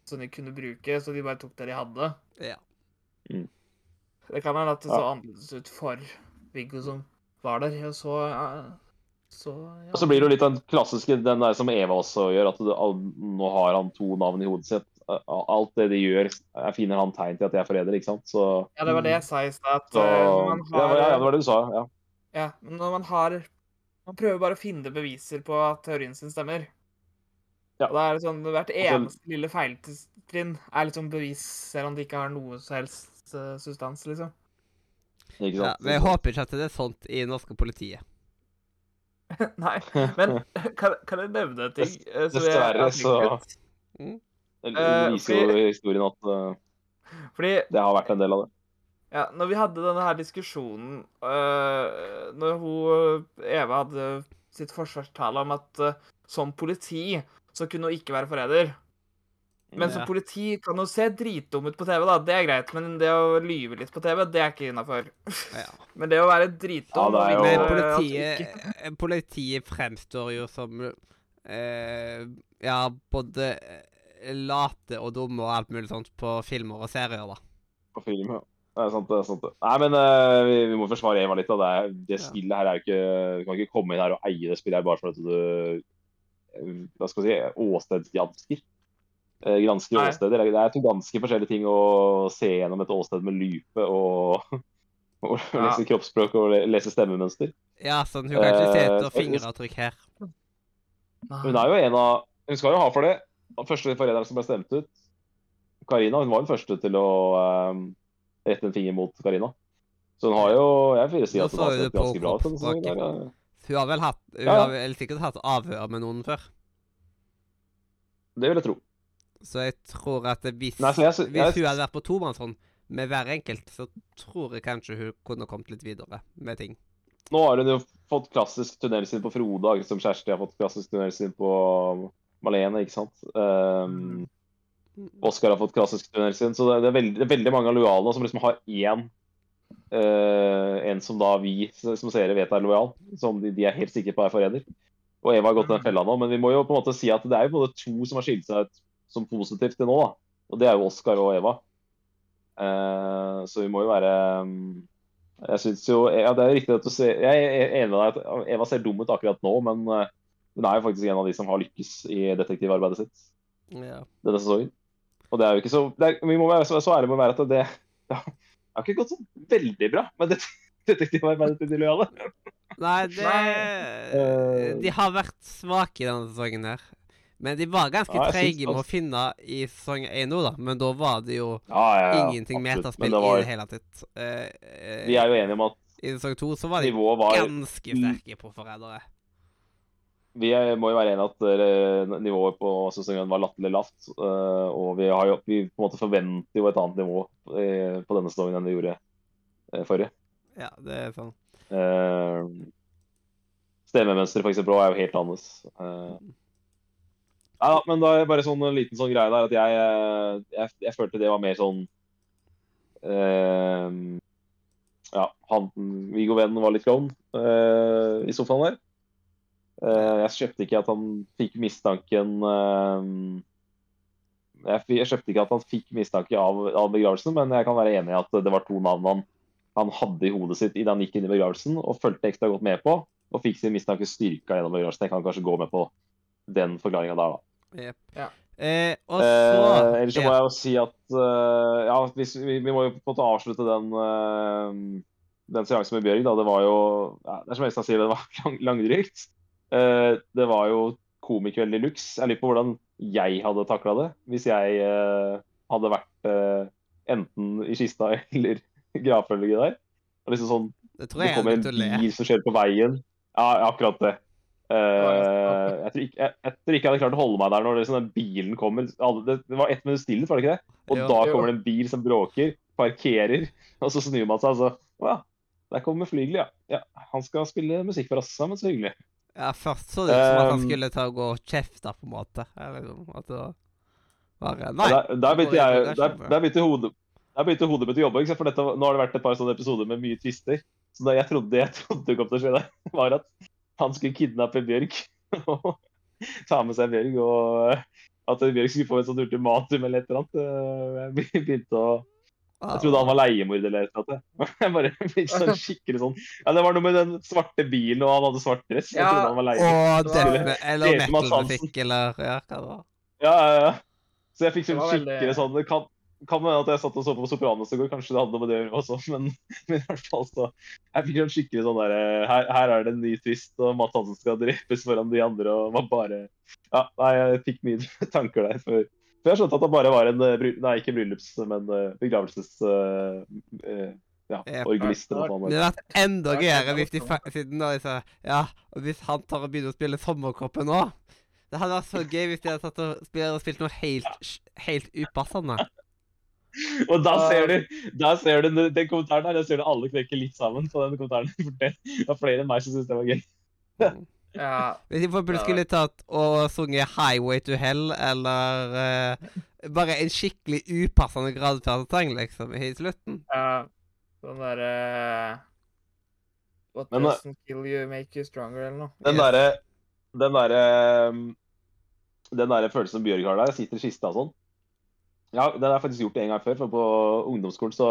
som de kunne bruke, så de bare tok det de hadde. Ja. Det kan hende at det så Ja. annerledes ut for Viggo som var der, og så ja, Så ja. Og så blir det jo litt den klassiske, den der som Eva også gjør, at du, all, nå har han to navn i hodet sitt. Alt det de gjør, jeg finner han tegn til at de er forrædere, ikke sant? Så, Ja, det var det jeg sa i stad, eh, ja, ja, det var det du sa. ja. Ja, men når man har Man prøver bare å finne beviser på at teorien sin stemmer. Ja. Og da er det sånn Hvert Altså- eneste lille feiltrinn er liksom bevis, selv om det ikke har noe som helst eh, substans, liksom. Ikke ja. Men jeg håper ikke at det er sånt i norske politiet. <laughs> Nei, men <laughs> kan, kan jeg nevne en ting? eh, Dessverre så- Det Eh, viser jo historien at uh, Fordi det har vært en del av det. Ja, når vi hadde denne her diskusjonen øh, Når hun, Eva hadde sitt forsvarstale om at øh, som politi så kunne hun ikke være forræder. Men som politi kan hun se dritdum ut på TV, da. Det er greit. Men det å lyve litt på TV, det er ikke innafor. Ja. <laughs> Men det å være dritdum Ja, er jo- Men politiet, eh, politiet fremstår jo som eh, Ja, både eh, late og dumme og alt mulig sånt på filmer og serier, da. På film, ja. Det er sant, det er sant. det. Nei, men uh, vi, vi må forsvare Eva litt. da. Det, det spillet her er jo ikke Du kan ikke komme inn her og eie det spillet her bare fordi du eh, Hva skal vi si Åstedsjansker. Eh, gransker Nei. åsteder. Det er to ganske forskjellige ting å se gjennom et åsted med lype og, <laughs> og Ja. lese kroppsspråk og lese stemmemønster. Ja, sånn, hun kan ikke se etter fingeravtrykk her. Hun er jo en av Hun skal jo ha for det. Den første forræderen som ble stemt ut, Karina, hun var den første til å eh, rette en finger mot Karina. Så hun har jo Jeg vil si at hun har sett ganske bra ut. Sånn. Hun har vel hatt Hun Ja, ja. har vel sikkert hatt avhør med noen før. Det vil jeg tro. Så jeg tror at hvis, Nei, jeg, jeg hvis hun hadde vært på tomannshånd med hver enkelt, så tror jeg kanskje hun kunne kommet litt videre med ting. Nå har hun jo fått klassisk tunnel sin på Frode, akkurat som Kjersti har fått klassisk tunnel sin på Malene, ikke sant. Um, Oskar har fått klassisk turner sin, så det, er veldig, det er veldig mange av lojalene som liksom har én Uh, En som da vi som seere vet er lojal, som de, de er helt sikre på er forræder. Og Eva har gått den fella nå, men vi må jo på en måte si at det er jo både to som har skilt seg ut som positivt til nå, da. Og det er jo Oscar og Eva. Uh, så vi må jo være um, Jeg syns jo Ja, det er riktig at du ser Jeg er enig med deg at Eva ser dum ut akkurat nå, men hun er jo faktisk en av de som har lykkes i detektivarbeidet sitt Ja. denne sesongen. Og det er jo ikke så det er, Vi må være så, så ærlige med å være at det, det har ikke gått så veldig bra med det, detektivarbeidet til de lojale. Nei, det Eh. De har vært svake i denne sesongen her. Men de var ganske Ja, treige med å finne i sesong 1 nå, da. Men da var det jo Ja, ja, ja, ingenting absolutt. metaspill Men var... i det hele tatt. Uh, uh, Vi er jo enige om at I sesong 2 så var de var ganske sterke på forrædere. Vi må jo være enige at uh, nivået på sesongen var latterlig lavt. Uh, og vi, har jo, vi på en måte forventer jo et annet nivå uh, på denne sesongen enn vi gjorde forrige. Ja, det er sånn. Stemmemønsteret eksempel, er jo helt annerledes. Eh, ja, men da er bare sånn en liten sånn greie der at jeg, jeg, jeg følte det var mer sånn Ja, han, Viggo Vennen var litt gone i sofaen der. Eh, jeg kjøpte ikke at han fikk mistanken eh, jeg, kjøpte ikke at han fikk mistanke av, av begravelsen, men jeg kan være enig i at det var to navn han, han hadde i hodet sitt idet han gikk inn i begravelsen, og fulgte ekstra godt med på, og fikk sin mistanke styrka gjennom begravelsen. Jeg kan kanskje gå med på den forklaringa der, da. Yep. Ja. Eh, og Eh, ellers så må jeg jo si at uh, ja, hvis, vi, vi må jo på en måte avslutte den uh, den seansen med Bjørg. da, Det var jo ja, det er som Øystein sier, det var <laughs> lang, langdrygt. Eh, det var jo komikveld i luxe. Jeg lurer på hvordan jeg hadde takla det hvis jeg uh, hadde vært uh, enten i kista <laughs> eller gravfølge der. Og liksom sånn, Det tror jeg kommer en bil som skjer på veien. Ja, akkurat det. Eh, jeg, tror ikke, jeg, jeg tror ikke jeg hadde klart å holde meg der når det, sånn, den bilen kommer. Det, det var ett minutt stillhet, var det ikke det? Og Jo. da Jo. kommer det en bil som bråker, parkerer, <laughs> og så snur man seg og så Å ja, der kommer Flygel, ja. ja. Han skal spille musikk for oss sammen, så hyggelig. Ja, først så det ut som at han Um, skulle ta og gå og kjefte, på en måte. Eller liksom, at det bare Nei. Der, der, begynte jeg, der, der begynte hodet der begynte hodet mitt å jobbe. For dette, nå har det vært et par sånne episoder med mye tvister. Så det jeg trodde, jeg trodde kom til å skje, der, <laughs> var at han skulle kidnappe Bjørg <laughs> og ta med seg Bjørg. Og at Bjørg skulle få et sånt ultimatum eller et eller annet. Eh, Jeg <laughs> begynte å Jeg trodde han var leiemorder eller noe. <laughs> Jeg bare <laughs> fikk sånn <laughs> skikkelig sånn Ja, det var noe med den svarte bilen, og han hadde svart dress. Jeg Ja, trodde han var leiemorder. Eller metal-musikk, eller ja, hva det var. Ja, ja, ja. Så jeg fikk sånn skikkelig sånn Det kan, kan hende at jeg satt og så på Sopranos i går, kanskje det hadde noe med det å gjøre også, men, men i hvert fall så Jeg fikk sånn skikkelig sånn der her, her er det en ny twist, og Matt Hansen skal drepes foran de andre, og var bare Ja, nei, jeg fikk mye tanker der før. For jeg skjønte at det bare var en eh, Nei, ikke bryllups, men eh, begravelses... eh, ja, organist eller sånt. Det hadde vært enda gøyere hvis de siden da de sa Ja, og hvis han tar og begynner å spille Sommerkroppen nå Det hadde vært så gøy hvis de hadde satt og spilt, og spilt noe helt, helt upassende. <laughs> Og da ser du, da ser du den, den kommentaren der, da ser du alle knekker litt sammen på den kommentaren. <laughs> For det var flere enn meg som syntes det var gøy. <laughs> Ja, Hvis de for eksempel skulle tatt og sunget 'Highway to Hell', eller uh, bare en skikkelig upassende gradferdssang, liksom, i slutten. ja. Sånn derre What Men, uh, doesn't kill you, make you stronger, eller noe. Den Yes. derre Den derre um, Den derre følelsen Bjørg har der, sitter i kista og sånn. Ja, den har jeg faktisk gjort en gang før. For på ungdomsskolen så,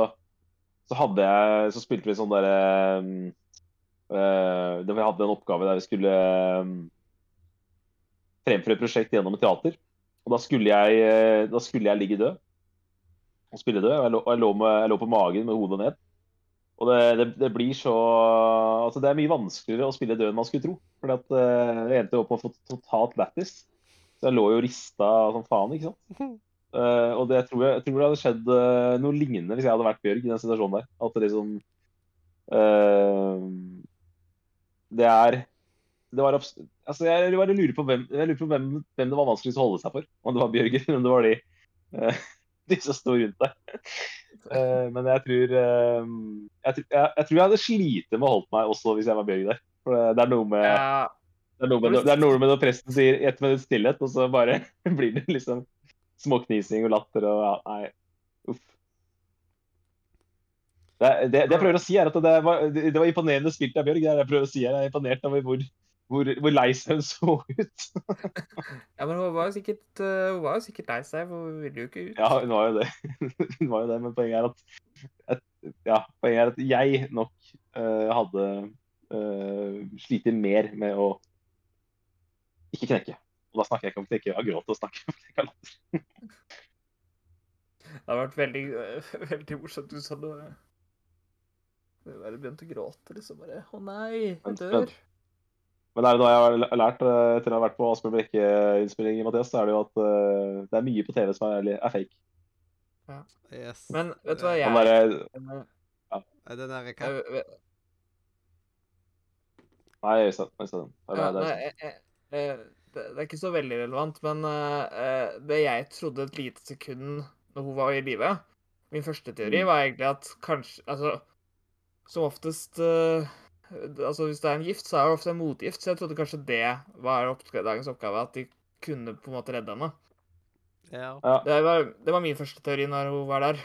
så hadde jeg Så spilte vi sånn derre um, eh, det- Vi hadde en oppgave der vi skulle um, fremføre et prosjekt gjennom et teater. Og da skulle jeg, eh, da skulle jeg ligge død. Og spille død. Jeg lå, jeg lå, med, jeg lå på magen med hodet ned. Og det, det, det blir så Altså, det er mye vanskeligere å spille død enn man skulle tro. For at uh, jeg endte opp med å få totalt lættis. Så jeg lå jo og rista som faen, ikke sant. Uh, <laughs> og det jeg tror jeg, tror det hadde skjedd uh, noe lignende hvis jeg hadde vært Bjørg i den situasjonen der. At det liksom eh, Det er det var altså, jeg, jeg bare lurer på, hvem, jeg lurer på hvem, hvem det var vanskeligst å holde seg for. Om det var Bjørger, eller <laughs> om det var de, eh, <laughs> de som sto rundt der. Eh, men jeg tror, eh, jeg, jeg, tror jeg hadde slitt med å holde meg også hvis jeg var Bjørger der. For det, er noe med Ja, det er noe med, det er noe med når presten sier ett minutts stillhet, og så bare <laughs> blir det liksom småknising og latter og ja, nei. Det, det, det jeg prøver å si, er at det var, det var imponerende spilt av Bjørg. Det er jeg prøver å si. Jeg er imponert over hvor, hvor, hvor lei seg hun så ut. ja, men hun var jo sikkert, eh, hun var jo sikkert lei seg, for hun ville jo ikke ut. Ja, hun var jo det. <laughs> Hun var jo det, men poenget er at, at ja, poenget er at jeg nok uh, hadde uh, slitt mer med å ikke knekke. Og da snakker jeg ikke om knekke av gråt, og snakker om knekke av latter. Det hadde vært veldig, eh, <laughs> veldig morsomt hvis sa hadde hadde bare begynte å gråte, liksom bare Å nei, jeg dør. Men er det da jeg har lært eh, etter å ha vært på Asbjørn Brekke-innspilling, Mathias, så er det jo at uh, det er mye på TV som er, er fake. Yes. Men vet du hva jeg derre eh, Er Den der hva? Nei, Øystein. Øystein. Det er- Ja, det nei, er- jeg- jeg- det, det er ikke så veldig relevant, men eh, eh, det jeg trodde et lite sekund når hun var i live Min første teori Mm. var egentlig at kanskje Altså, som oftest uh, Altså, hvis det er en gift, så er det ofte en motgift, så jeg trodde kanskje det var dagens oppgave, at de kunne på en måte redde henne. Ja. Ja. Det var, det var min første teori når hun var der.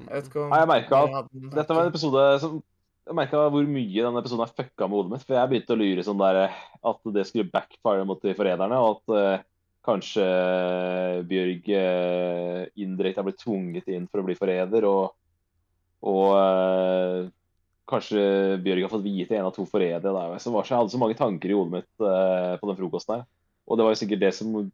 Jeg vet ikke om Nei, jeg merket at Dette var en episode som Jeg merka hvor mye denne episoden har fucka med hodet mitt. For jeg begynte å lure sånn der eh, at det skulle backfire mot de forræderne, og at uh, kanskje Bjørg eh, indirekte har blitt tvunget inn for å bli forræder, og, og kanskje Bjørg har fått vite en av to forrædere. der. Så var så- Jeg hadde så mange tanker i hodet mitt eh, på den frokosten her. Og det var jo sikkert det som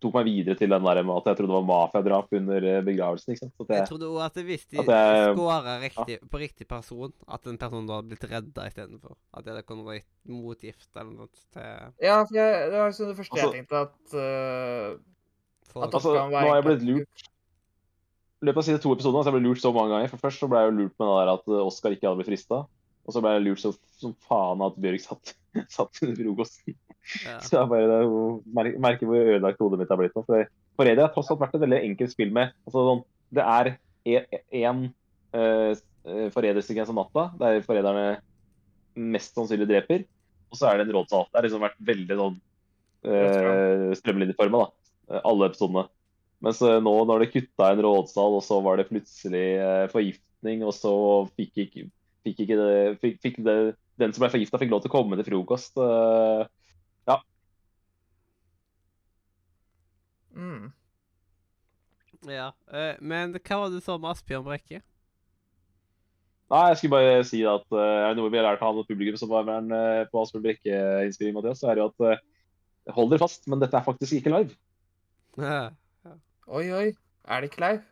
tok meg videre til den der med at jeg trodde det var mafiadrap under eh, begravelsen. ikke sant? At Jeg jeg, trodde òg at hvis de skåra på riktig person, at den personen da hadde blitt redda istedenfor. At det kunnet vært motgift eller noe til Ja, for jeg, det var liksom det første Altså- jeg tenkte, at uh, for At Altså, nå har jeg blitt lurt løpet av siden to episodene så jeg ble lurt så mange ganger. For Først så ble jeg jo lurt med det der at Oskar Oscar ikke hadde blitt frista. Og så ble jeg lurt så, som faen at Bjørg satt, <laughs> satt under frokosten. ja. <laughs> Så jeg bare mer- merker hvor ødelagt hodet mitt har blitt nå. For Forræder har tross alt vært et veldig enkelt spill med altså, sånn, Det er én uh, forrædersekvens om natta, der forræderne mest sannsynlig dreper. Og så er det en rådsal. Det har liksom vært veldig sånn uh, strømlinjeforma, da. eh, Alle episodene. Mens eh, nå når det kutta en rådsal, og så var det plutselig eh, forgiftning, og så fikk ikke, fikk ikke det, fikk, fikk det Den som ble forgifta, fikk lov til å komme til frokost. Ja. mm. ja. eh, men hva var det du sa med Asbjørn Brekke? Nei, jeg skulle bare si at uh, noe vi har lært av publikum som var med uh, på Asbjørn Brekke-innspilling, Mathias, så er det jo at uh, hold dere fast, men dette er faktisk ikke live. <laughs> Ja. Oi, oi. Er det ikke live?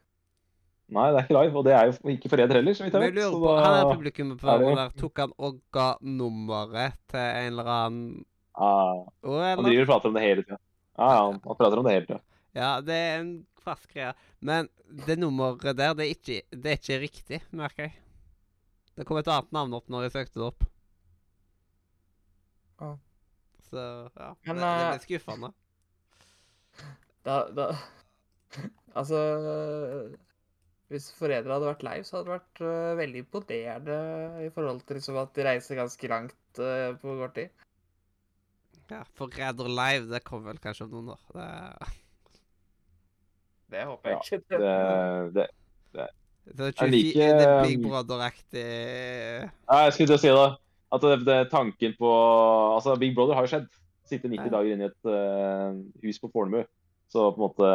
Nei, det er ikke live, og det er jo ikke forræder heller, så vidt Men jeg vet. lurer Så på, Han er publikum publikummet på det- der, tok han og ga nummeret til en eller annen ah, Å, han driver og prater om det hele tida. Ja, ja, han, han prater om det hele tida. Ja, det er en fast greie. Men det nummeret der, det er ikke, det er ikke riktig, merker jeg. Det kom et annet navn opp når jeg søkte det opp. Ja. Så ja. Men, det, det eh, ble skuffende. Da, da <laughs> Altså Hvis foreldre hadde vært live, så hadde det vært uh, veldig imponerende i forhold til liksom at de reiser ganske langt uh, på kort tid. Ja, Forræder live, det kommer vel kanskje om noen år. Det, <laughs> Det håper jeg Ja, ikke. Det, det, det er Jeg 24, like, det er Big um, Brother-aktig ja, jeg skulle til å si det. At det, det, tanken på Altså, Big Brother har jo skjedd. Sitte 90 Ja. dager inne i et uh, hus på Fornebu. Så på en måte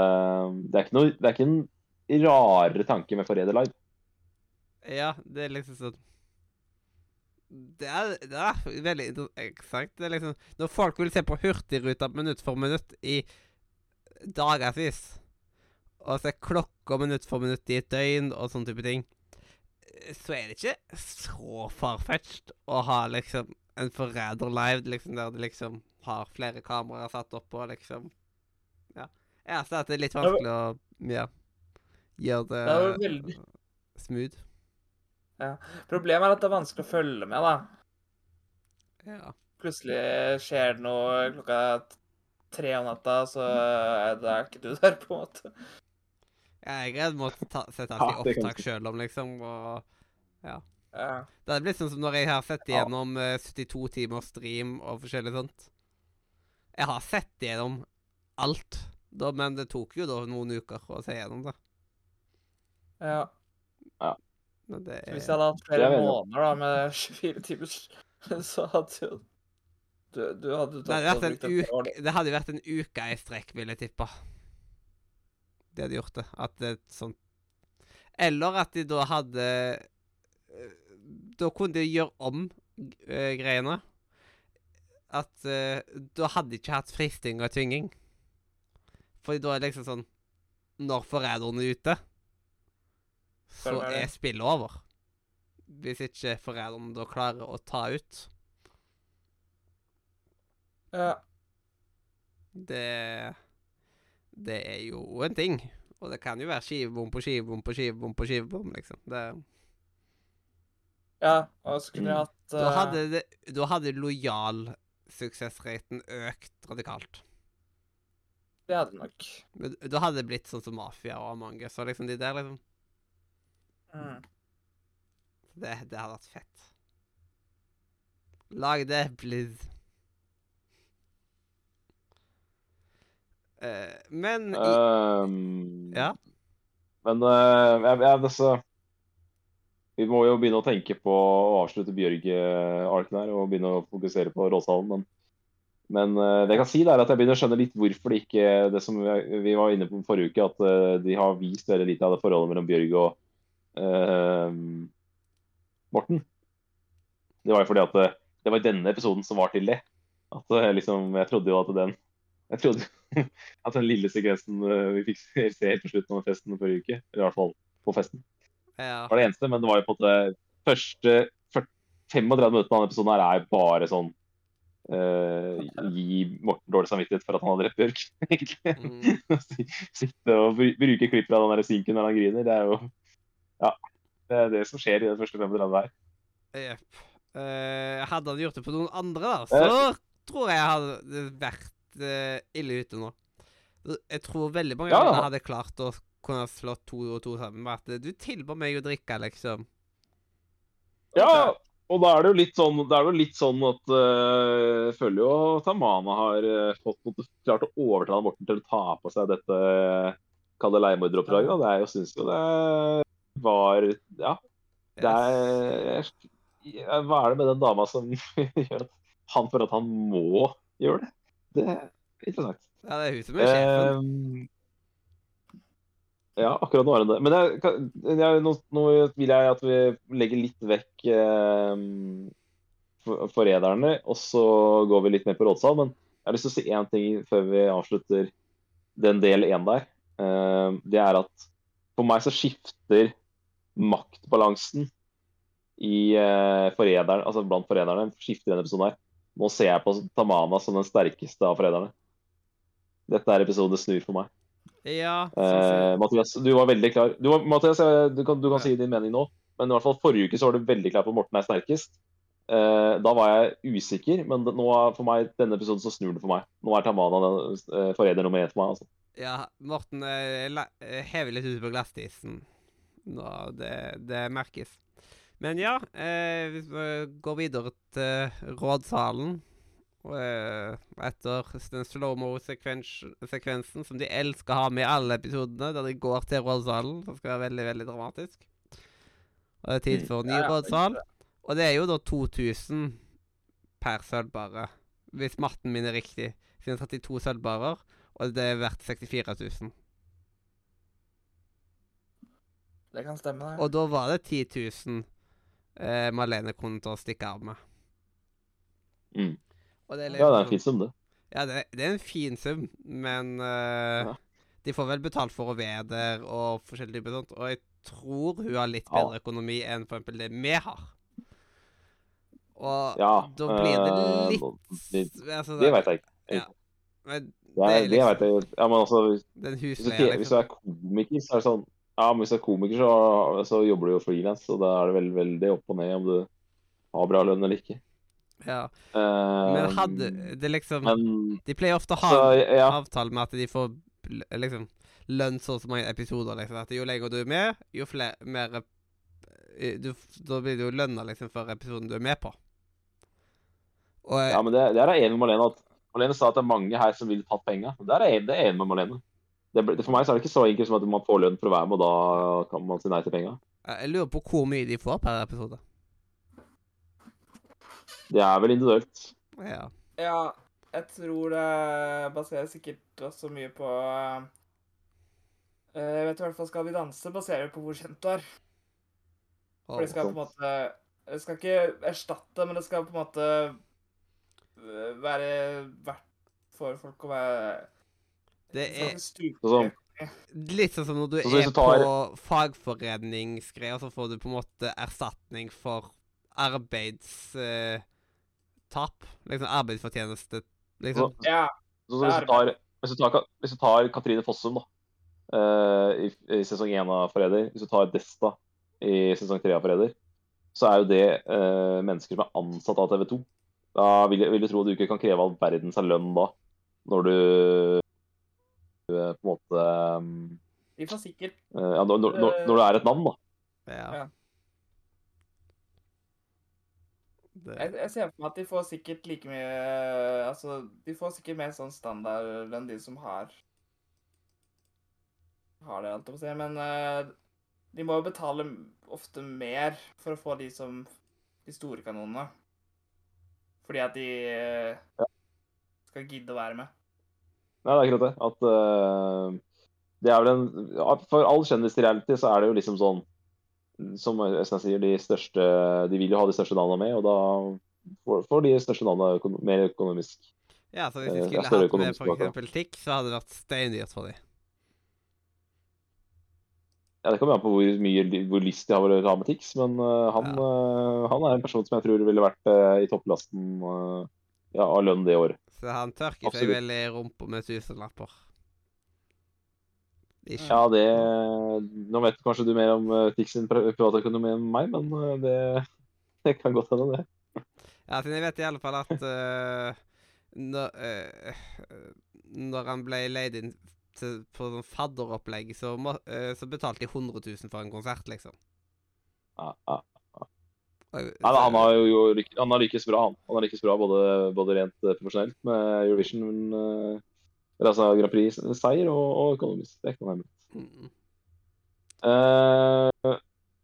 Det er ikke, noe, det er ikke en rarere tanke med Forræder live. Ja, det er liksom sånn Det er, det er veldig interessant. Det er liksom Når folk vil se på Hurtigruta minutt for minutt i dagevis, og se klokka minutt for minutt i et døgn og sånne type ting, så er det ikke så farfetched å ha liksom en forræder live, liksom, der det liksom har flere kameraer satt opp og liksom Ja. så det er litt vanskelig å ja, gjøre det, Det veldig- smooth. Problemet er at det er vanskelig å følge med, da. Ja. plutselig skjer det noe klokka tre om natta, så er det er ikke du der, på en måte. Ja, Jeg hadde måttet ta, sette Ja, alt i opptak sjøl om, liksom. Og Ja. det hadde blitt sånn som når jeg har sett igjennom eh, 72 timer stream og forskjellig sånt. Jeg har sett igjennom alt, da, men det tok jo da noen uker å se gjennom det. ja. Men det Så hvis er jeg hadde hatt flere er måneder da, med <laughs> 24 timer, så hadde jo du, du hadde det hadde, en uke, det hadde vært en uke i strekk, vil jeg tippe. De hadde gjort det. At det er sånn Eller at de da hadde eh, Da kunne de gjøre om eh, greiene. At eh, da hadde de ikke hatt fristing og tvinging. Fordi da er det liksom sånn Når forræderne er ute, så er spillet over. Hvis ikke forræderne da klarer å ta ut. Ja. Det Det er jo en ting. Og det kan jo være skivebom på skivebom på skivebom på skivebom, liksom. Det, ja, og så kunne jeg hatt da eh, hadde det, da hadde lojal suksessraten økt radikalt. Det hadde nok. Men Da hadde det blitt sånn som Mafia og Among us. Så liksom de der, liksom Mm. Det, det hadde vært fett. Lag det, please. Uh, men i, Ehm, Ja. Men uh, jeg, jeg, altså, Vi må jo begynne å tenke på å avslutte Bjørg-arken her og begynne å fokusere på Råshallen. Men, men eh, det jeg kan si, er at jeg begynner å skjønne litt hvorfor det ikke det som vi var inne på forrige uke, at eh, de har vist veldig lite av det forholdet mellom Bjørg og uh, Morten. Det var jo fordi at det, det var denne episoden som var til det. At liksom, Jeg trodde jo at den jeg trodde <laughs> at den lille sekvensen vi fikk se- se helt på slutten av festen forrige uke, eller i hvert fall på festen, ja, var det eneste. Men det var jo på en måte første 35 minutter av denne episoden her er bare sånn eh, Gi Morten dårlig samvittighet for at han hadde drept Bjørk, <laughs> mm, Sitte og bruke klipp fra den sinken når han griner. Det er jo Ja. Det er det som skjer i den første 35 her. Jepp. Uh, hadde han gjort det på noen andre, da, så tror jeg jeg hadde vært eh, ille ute nå. Jeg tror veldig mange Ja. hadde klart å kunne slått to og to sammen med at eh, du tilbød meg å drikke, liksom. Ja, og da er det jo litt sånn, jo litt sånn at uh, jeg føler jo Tamana har eh, fått klart å overtale Morten til å ta på seg dette uh, Kall det leiemorderoppdraget. da. Det er jo, syns jo det var Ja, det er ja, Hva er det med den dama som <laughs> gjør at han føler at han må gjøre det? Det er interessant. Ja, det er hun som er sjefen. Ehm, ja, akkurat nå er det det. Men jeg, jeg, nå, nå vil jeg at vi legger litt vekk eh, forræderne, og så går vi litt mer på rådsal. Men jeg har lyst til å si én ting før vi avslutter den del én der. Eh, det er at for meg så skifter maktbalansen i eh, forræderen, altså blant forræderne skifter denne episoden her. Nå ser jeg på Tamana som den sterkeste av forræderne. Dette er episoden det snur for meg. Ja. Eh, Mathias, du var veldig klar. Du, Mathias, du kan, du kan Ja. si din mening nå, men i hvert fall forrige uke så var du veldig klar på Morten er sterkest. Eh, da var jeg usikker, men nå for meg, denne episoden så snur det for meg. Nå er Tamana den eh, forræder nummer én for meg. altså. Ja, Morten eh, eh, hever litt ut på glassisen. Nå, det, det merkes. Men ja, eh, vi går videre til rådsalen eh, Etter den slow-mo-sekvensen som de elsker å ha med i alle episodene, der de går til rådsalen, som skal være veldig, veldig dramatisk. Og det er tid for ny rådsal. Og det er jo da 2000 per sølvbare, hvis matten min er riktig. Siden 32 sølvbarer, og det er verdt 64 000. Det kan stemme, det. Og da var det 10 000 eh, Malene kunne ta og stikke av med. Mm. Det Ja, det er en liksom- fin sum, det. Ja, det, det er en fin sum, men uh, Ja. de får vel betalt for å være der og forskjellige typer sånt. Og jeg tror hun har litt Ja. bedre økonomi enn for eksempel det vi har. Og Ja, da blir det eh, litt det- altså, Det vet jeg ikke. Ja. Men Det, det er, liksom, det liksom vet jeg. Ja, men altså, den hvis du, hvis du liksom. er komiker, så er det sånn Ja, men hvis du er komiker, så, så jobber du jo frilans, og da er det veldig, veldig opp og ned om du har bra lønn eller ikke. Ja. Uh, Men hadde det liksom Men De pleier ofte å ha så, ja. avtale med at de får liksom lønn så og så mange episoder. liksom, At jo lenger du er med, jo flere, mer eh, du, Da blir det jo lønna liksom for episoden du er med på. Og eh, Ja, men det, det er jeg enig med Malene at Malene sa at det er mange her som ville tatt penga. Det er jeg det enig med Malene. Det, for meg så er det ikke så enkelt som at man får lønn for å være med, og da kan man si nei til penga. jeg lurer på hvor mye de får per episode. Det er vel individuelt. Ja. Ja, jeg tror det baserer sikkert også mye på eh, Jeg vet i hvert fall Skal vi danse baserer på hvor kjent du er. For det skal på en måte Det skal ikke erstatte, men det skal på en måte eh, være verdt for folk å være Det er. Sånn. litt sånn som når du Så er tar- på fagforeningsgreier, så får du på en måte erstatning for arbeidstap. liksom arbeidsfortjeneste. Liksom. Ja. Så, så hvis, du tar, hvis, du tar, hvis du tar Katrine Fossum da, uh, i, i sesong 1 av Forræder, hvis du tar Desta i sesong 3 av Forræder, så er jo det uh, mennesker som er ansatt av TV 2. Da vil, vil du tro at du ikke kan kreve all verdens av lønn da, når du du er på en måte um, De får sikkert uh, ja, når, når, når når du er et navn, da. Ja. Ja. Det, jeg, jeg ser for meg at de får sikkert like mye Altså, de får sikkert mer sånn standard enn de som har Har det, alt å si. Men uh, de må jo betale ofte mer for å få de som De store kanonene. Fordi at de uh, skal gidde å være med. Nei, det er akkurat det. At uh, det er vel en For all kjendis-reality så er det jo liksom sånn Som Øystein sier, de største De vil jo ha de største navnene med, og da får, de største navnene økono mer økonomisk. ja, så hvis eh, de skulle større hatt med f.eks. TIX, så hadde det vært steindyrt for dem. Ja, Det kommer an på hvor mye hvor lyst de har å ha med Tix, men uh, han, eh, han er en person som jeg tror ville vært uh, i topplasten eh, ja, av lønn det året. Så han tørker seg Absolutt. vel i rumpa med tusenlapper. Ikke? Ja, det Nå vet kanskje du mer om uh, Tix sin pri- privatøkonomi enn meg, men eh, det, det kan godt hende, det. Ja, siden jeg vet i alle fall at uh, når, uh, når han ble leid inn til, på sånn fadderopplegg, så, må, eh, så betalte de 100 000 for en konsert, liksom. Ja, ja. Nei, han har jo, jo han har lykkes bra, han. Han har lykkes bra både, både rent eh, profesjonelt med Eurovision, men altså Grand Prix-seier, og, og økonomisk. Det er ikke noe hemmelig. Mm. Uh,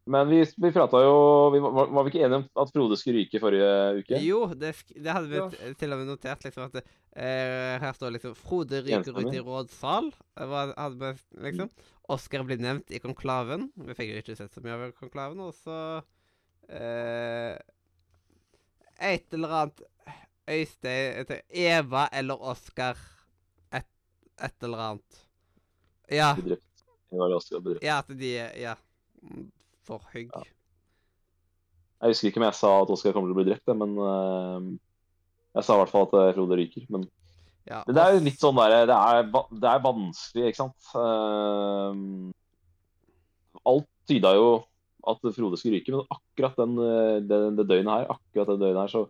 men vi, vi prata jo vi var, var vi ikke enige om at Frode skulle ryke forrige uke? Jo, det, det hadde vi Ja. til og med notert, liksom, at eh, her står liksom Frode ryker ut i rådsal. Var, hadde vi, liksom. Oscar blir nevnt i konklaven. Vi fikk jo ikke sett så mye av konklaven. Og så eh, Et eller annet Øystein Eva eller Oscar et, eller annet. Ja. Bedrift. Det det bedrift. Ja, at de Ja. For hygg. Ja. Jeg husker ikke om jeg sa at Oskar kommer til å bli drept, men uh, jeg sa i hvert fall at eh, Frode ryker. Men Ja, Men det er jo litt sånn der, det det er vanskelig, ikke sant. Uh, alt tyda jo at Frode skulle ryke, men akkurat den, det, det døgnet her, akkurat det døgnet her, så,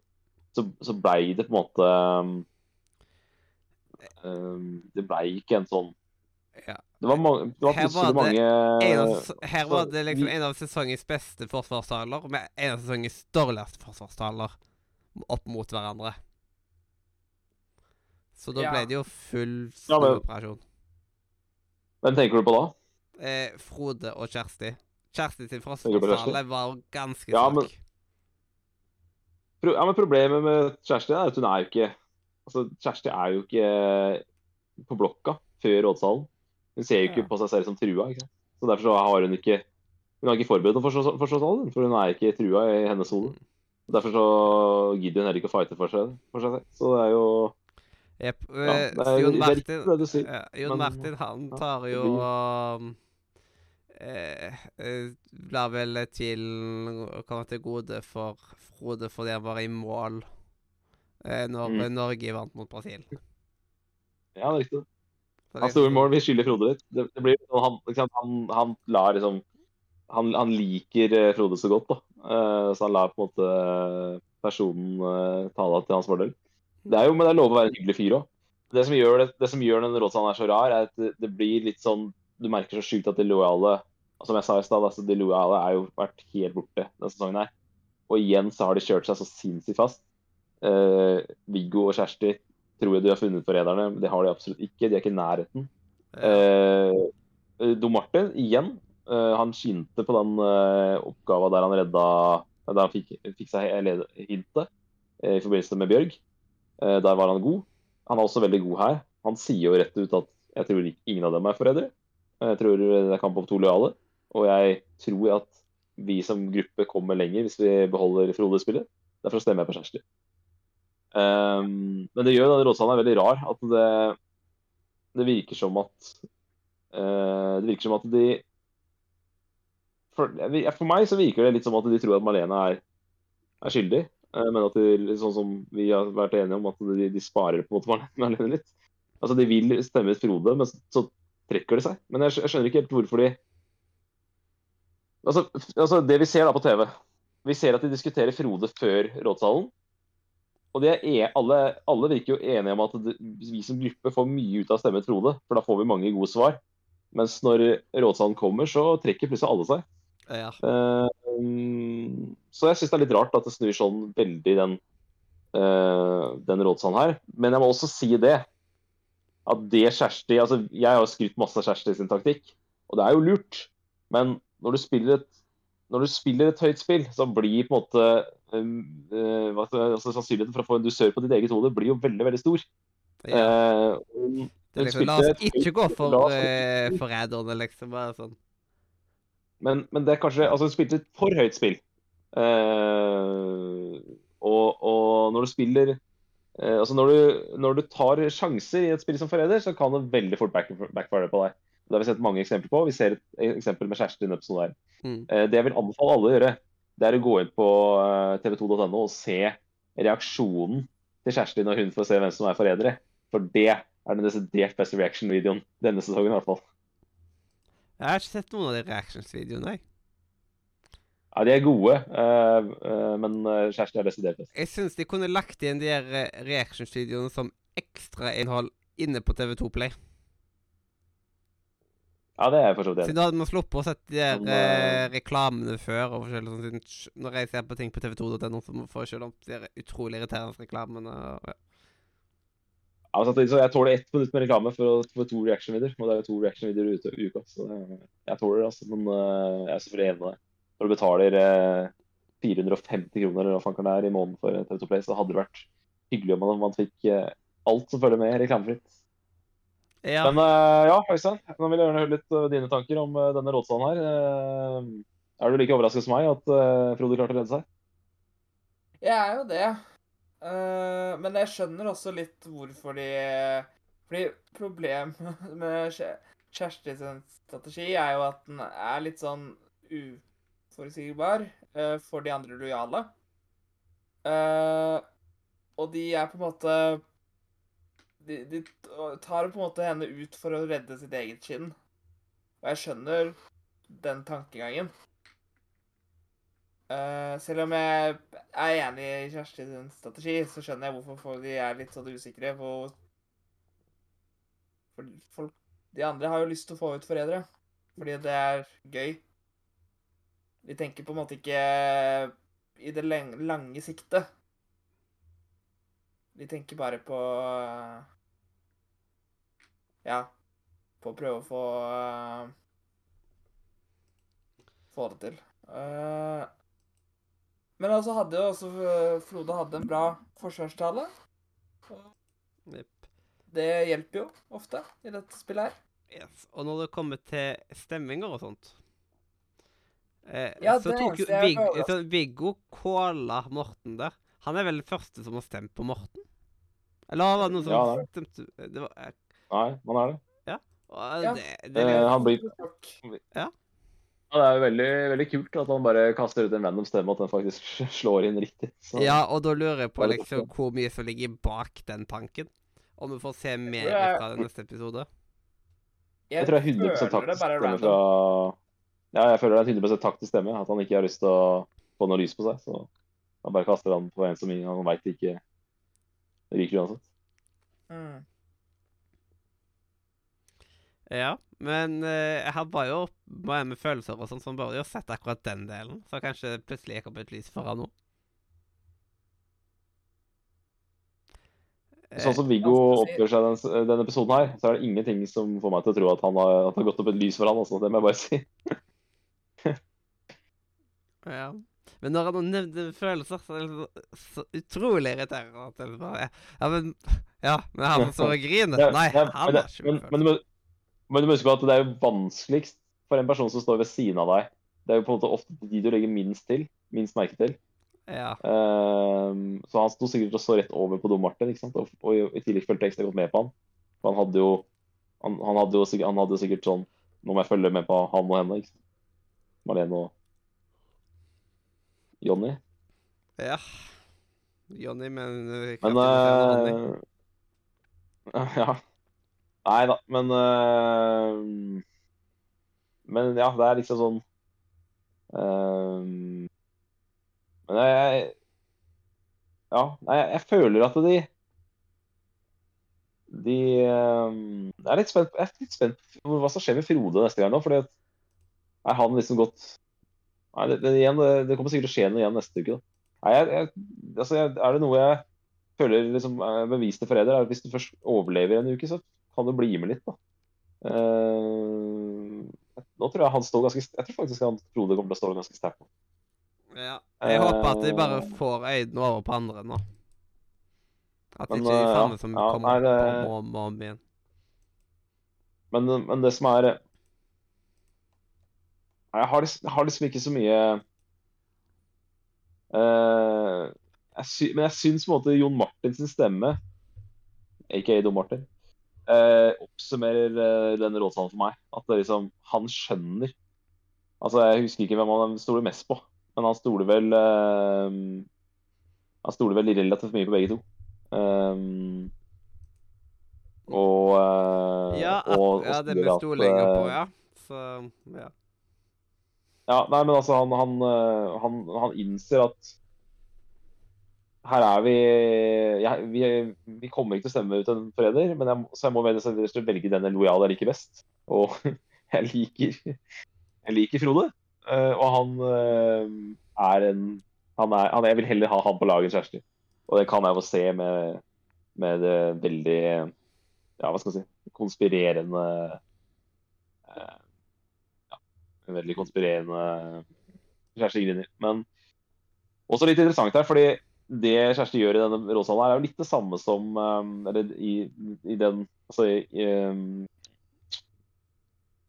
så, så blei det på en måte Det ble ikke en sånn Ja. Det var, mange, det var Her var det, mange en av, her var det liksom en av sesongens beste forsvarstaler med en av sesongens dårligste forsvarstaler opp mot hverandre. Så da Ja. ble det jo full Ja. Hvem tenker du på da? Eh, Frode og Kjersti. Kjersti sin forsvarstale var ganske Ja, svak. men- Pro ja, men Problemet med Kjersti er at hun er jo ikke altså Kjersti er jo ikke på blokka før rådsalen. Hun ser jo ikke Ja. på seg selv som trua. ikke? Så Derfor så har hun ikke Hun har ikke forberedt noe for forsvarssalven, for hun er ikke trua i hennes hode. Derfor så gidder hun heller ikke å fighte for seg, for seg selv. Så det er jo Jepp. ja, eh, er, Jon Martin sier. Ja, Jon Martin han tar jo og eh, eh, La vel til å komme til gode for Frode fordi han var i mål eh, når Mm. Norge vant mot Brasil. Ja, det er riktig. Hans store mål, vi skylde Frode litt. Det, det blir han, liksom, han, han lar liksom han, han liker eh, Frode så godt, da. Eh, så han lar på en måte personen tale til hans fordel. Det er jo, men det er lov å være en hyggelig fyr òg. Det som gjør, det, det som gjør den rådsalen så rar, er at det, det blir litt sånn Du merker så sjukt at de lojale Som jeg sa i stad, altså, de lojale er jo vært helt borte denne sesongen her. Og igjen så har de kjørt seg så sinnssykt fast. Eh, Viggo og Kjersti tror jeg de har funnet forræderne, men det har de absolutt ikke. De er ikke i nærheten. Uh, Dom Martin, igjen. uh, han skinte på den uh, oppgava der han redda Der han fikk, fikk seg hintet eh, i forbindelse med Bjørg. Eh, der var han god. Han er også veldig god her. Han sier jo rett ut at jeg tror ingen av dem er forrædere. Jeg tror det er kamp om to lojale. Og jeg tror at vi som gruppe kommer lenger hvis vi beholder Frode i spillet. Derfor stemmer jeg på Kjersti. Um, men det gjør denne er veldig rar. At det, det virker som at uh, Det virker som at de for, for meg så virker det litt som at de tror at Malene er, er skyldig. Uh, men at de, sånn som vi har vært enige om, at de, de sparer på en måte Malene <laughs> litt. Altså De vil stemme ut Frode, men så trekker de seg. Men jeg, jeg skjønner ikke helt hvorfor de altså, altså Det vi ser da på TV Vi ser at de diskuterer Frode før rådshallen. Og er e alle, alle virker jo enige om at det, vi som gruppe får mye ut av å stemme Frode. For da får vi mange gode svar. Mens når rådsalen kommer, så trekker plutselig alle seg. Ja. Uh, så jeg syns det er litt rart at det snur sånn veldig den, uh, den rådsalen her. Men jeg må også si det. At det Kjersti altså Jeg har skrytt masse av Kjersti sin taktikk, og det er jo lurt. Men når du spiller et, når du spiller et høyt spill, så blir på en måte jeg- altså, Sannsynligheten for å få en dusør på ditt eget hode blir jo veldig veldig stor. ja. Uh, er liksom, la oss ikke gå for uh, forræderne, liksom. Bare sånn. Men, men det er kanskje Altså, du spilte et for høyt spill. Uh, og, og når du spiller uh, Altså, når du, når du tar sjanser i et spill som forræder, så kan det veldig fort back, backfire på deg. Det har vi sett mange eksempler på. Vi ser et eksempel med Kjersti episoden her. Mm. Eh, det jeg vil anbefale alle å gjøre, det er å gå inn på tv2.no og se reaksjonen til Kjersti når hun får se hvem som er forrædere. For det er den desidert beste reaction-videoen denne sesongen, i hvert fall. Jeg har ikke sett noen av de reactions-videoene. jeg. Ja, de er gode, eh, eh, men eh, Kjersti er desidert best. Jeg syns de kunne lagt igjen de her eh, reactions-videoene som ekstrainnhold inne på TV2 Play. Ja, det er jeg for så vidt enig. Siden da hadde man sluppet å sette de der eh, eh, reklamene før. og forskjellig sånn, siden Når jeg ser på ting på TV2.no, så får jeg selv opp de der utrolig irriterende reklamene. og- Ja. Ja, men samtidig så jeg tåler ett minutt med reklame for å få to reaction-videoer. Og det er jo to reaction-videoer ute i uka, så det, jeg tåler det. altså. Men uh, jeg er selvfølgelig enig med deg. Når du betaler uh, 450 kroner eller hva fanken det er i måneden for TV2 Play, så hadde det vært hyggelig om man, man fikk uh, alt som følger med reklamefritt. Ja. Men eh, ja, Øystein, nå vil jeg gjerne høre litt eh, dine tanker om eh, denne rådshallen her. Er du like overrasket som meg at Frode klarte å redde seg? Jeg er jo det. Eh, men jeg skjønner også litt hvorfor de Fordi problemet <laughs> med Kjersti sin strategi er jo at den er litt sånn uforutsigbar for de andre lojale. Eh, og de er på en måte de, de tar på en måte henne ut for å redde sitt eget skinn. Og jeg skjønner den tankegangen. Uh, selv om jeg er enig i Kjersti sin strategi, så skjønner jeg hvorfor folk er litt sånn usikre på For folk De andre har jo lyst til å få ut forrædere. Fordi det er gøy. De tenker på en måte ikke i det lange siktet. De tenker bare på Ja, å prøve å få Få det til. Uh, men altså hadde jo også eh, Frode hadde en bra forsvarstale. Yep. Det hjelper jo ofte i dette spillet her. Yes. Og når det kommer til stemminger og sånt eh, Ja, Så tok jo Vig, så Viggo kåla Morten der. Han er vel den første som har stemt på Morten? Eller var det noen som Ja, stemte det var, eh, Nei, man er det. og Ja. det, det, Eh, han blir ja. Ja, det er jo veldig, veldig kult at han bare kaster ut en random stemme, og at den faktisk <laughs> slår inn riktig. Så, Ja, og da lurer jeg på liksom hvor mye som ligger bak den tanken. Om vi får se mer jeg- fra den neste episode. jeg tror det er 100 føler det taktisk stemme fra Ja, jeg føler det er en 100 taktisk stemme. At han ikke har lyst til å få noe lys på seg. Så Han bare kaster han på en som han veit ikke ryker uansett. Mm. Ja, men uh, jeg har bare jo bare med følelser og sånn, så han burde jo sett akkurat den delen. Så kanskje det plutselig gikk opp et lys for han nå. Sånn som Viggo oppfører seg i denne episoden her, så er det ingenting som får meg til å tro at han har, at det har gått opp et lys for han, altså. Det må jeg bare si. <laughs> Ja. Men når han nevner følelser, så er det så, utrolig irriterende. At det bare er Ja, men Ja, men han som griner Nei, han er har ikke men, mye men, du må, men du må huske på at det er jo vanskeligst for en person som står ved siden av deg. Det er jo på en måte ofte de du legger minst til, minst merke til. Ja. Um, så han sto sikkert og så rett over på Dom Martin, ikke sant? Og, og i- tillegg fulgte ekstra godt med på han. For han hadde jo han, han, hadde jo sikkert, han hadde jo sikkert sånn Nå må jeg følge med på han og henne, ikke sant? Marlene og Jonny. ja. Johnny, men uh, Men uh, eh, <laughs> Ja. Nei da, men uh, Men ja, det er liksom sånn uh, Men jeg Ja, nei, jeg føler at de De eh, Jeg er litt spent, jeg er litt spent på hva som skjer med Frode neste gang nå. fordi at er han liksom gått Nei, det, det, igjen, det, det kommer sikkert til å skje noe igjen neste uke. da. Nei, jeg, jeg, altså, jeg, er det noe jeg føler liksom beviste forræder, er at hvis du først overlever en uke, så kan du bli med litt, da. Uh, nå tror jeg han står ganske Jeg tror faktisk han trodde det kommer til å stå ganske sterkt. Ja. Jeg håper at de bare Eh, får øynene over på andre nå. At det Men, ikke er de eh, samme ja, som ja, kommer nei, det- om og om, om igjen. Men, men det som er Jeg har, liksom- jeg har liksom ikke så mye uh, jeg sy, Men jeg syns på en måte Jon Martins stemme, aka Don Martin, eh, oppsummerer eh, den rådsalen for meg. At det liksom, han skjønner Altså, Jeg husker ikke hvem han stoler mest på, men han stoler vel eh, Han stoler vel relativt mye på begge to. Um, og, eh, Ja, og, og ja, det med stolinga på, eh, ja. Så ja. Ja, nei, men altså, han, han, han, han innser at her er vi jeg, vi, vi kommer ikke til å stemme ut en forræder, men jeg, så jeg må velge, velge den lojale jeg liker best. Og <laughs> jeg liker, jeg liker Frode. eh, og han eh, er en han er, han, Jeg vil heller ha han på laget enn Kjersti. Og det kan jeg jo se med, med det veldig Ja, hva skal jeg si Konspirerende ja, en veldig konspirerende Kjersti Griner. Men også litt interessant her, fordi det Kjersti gjør i denne rådsalen, er jo litt det samme som um, Eller i, i den Altså i, um,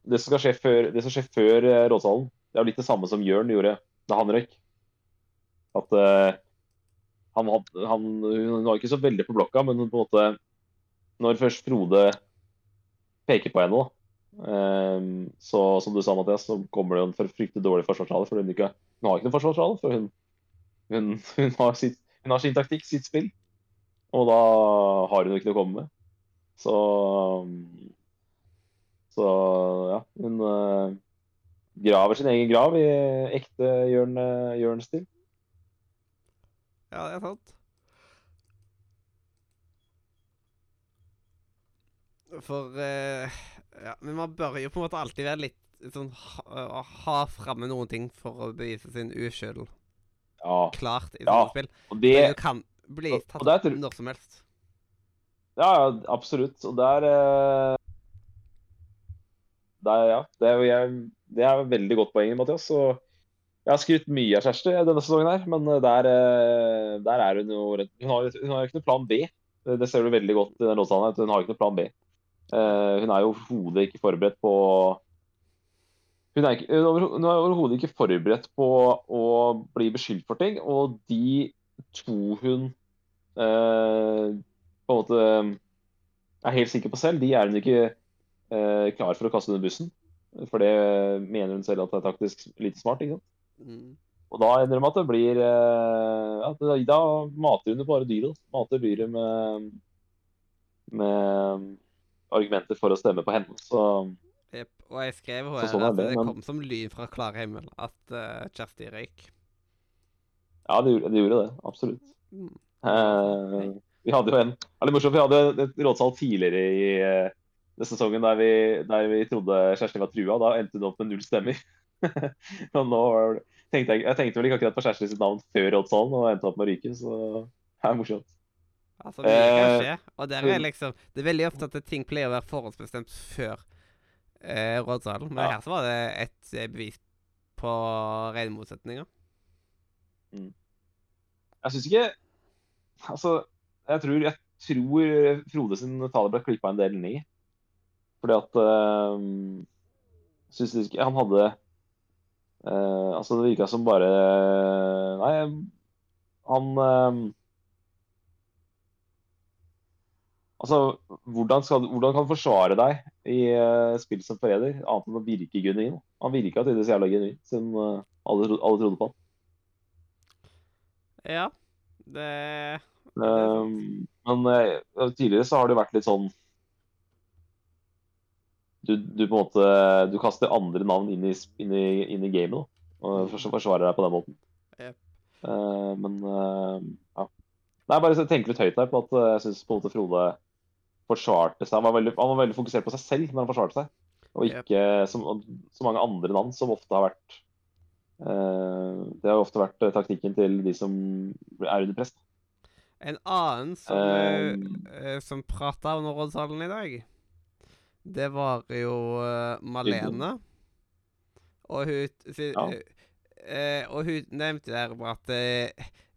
Det som skal skje før, det som skjer før eh, rådsalen, det er jo litt det samme som Jørn gjorde da han røyk. At uh, han, had- han, hun var ikke så veldig på blokka, men på en måte Når først Frode peker på henne, da, um, så som du sa, Mathias, så kommer det jo en fryktelig dårlig forsvarstale. For hun, ikke, hun har ikke noen forsvarstale, for hun, hun, hun, har sitt, hun har sin taktikk, sitt spill. Og da har hun ikke noe å komme med. Så Så ja, hun uh, graver sin egen grav i ekte Jørn, eh, Jørn-stil. ja, det er sant. For uh, ja, Men man bør jo på en måte alltid være litt sånn ha, ha framme noen ting for å bevise sin uskyld Ja. klart i Ja, spill. Og Det det kan bli tatt og der når som helst. Ja, ja, absolutt. Og der eh, der, ja, det er, jeg, det er et veldig godt poeng, Mathias. Og jeg har skrytt mye av Kjersti denne sesongen, her, men der, eh, der er hun jo Hun har, jo ikke noe plan B. Det, ser du veldig godt i den låta. Hun har ikke noe plan B. Eh, hun er jo hodet ikke forberedt på Hun er, ikke, hun er er overhodet ikke forberedt på å bli beskyldt for ting. Og de to hun eh, på en måte er helt sikker på selv, de er hun ikke eh, klar for å kaste under bussen. For det mener hun selv at det er taktisk lite smart. ikke sant? Mm. Og da ender det med at det blir eh, ja, da, mater hun bare dyret. Mater dyret med, med argumenter for å stemme på henne. Så Jep. Og jeg skrev henne sånn at det, det men- kom som lyn fra klar himmel at uh, Kjersti røyk. Ja, det gjorde det. Gjorde det absolutt. Mm. Eh, vi hadde jo en det litt morsomt, vi hadde et rådsalg tidligere i uh, den sesongen der vi, der vi trodde Kjersti var trua. Da endte hun opp med null stemmer. <laughs> og nå det- tenkte jeg, jeg tenkte vel ikke akkurat på Kjersti sitt navn før rådsalen og endte opp med å ryke, så det er morsomt. Altså, mye kan skje. Og der er liksom Det er veldig ofte at ting pleier å være forhåndsbestemt før eh, rådsalen. Men Ja. her så var det et eh, bevis på rene motsetninger. Jeg syns ikke Altså, jeg tror, jeg tror Frode sin tale ble klippa en del ned. Fordi at øh, Syns ikke Han hadde øh, Altså, det virka som bare Nei, han eh, Altså, hvordan, skal, hvordan kan du forsvare deg i uh, spill som forræder, annet enn å virke genuin? Han virka tydeligvis jævla genuin, siden uh, alle, alle trodde på han. Ja, det det. Um, men uh, tidligere så har det vært litt sånn du, du på en måte Du kaster andre navn inn i, inn i, inn i gamet, da. Og fors- forsvarer deg på den måten. Yep. Men ja. Nei, bare så tenke litt høyt her på at jeg syns Frode forsvarte seg. Han var, veldig, han var veldig fokusert på seg selv når han forsvarte seg, og ikke som så mange andre navn som ofte har vært uh, Det har ofte vært eh, taktikken til de som er under press. En annen som, Um, eh, som prata under rådsalen i dag, det var jo uh, Malene. Og hun si, Ja. uh, Og hun nevnte der at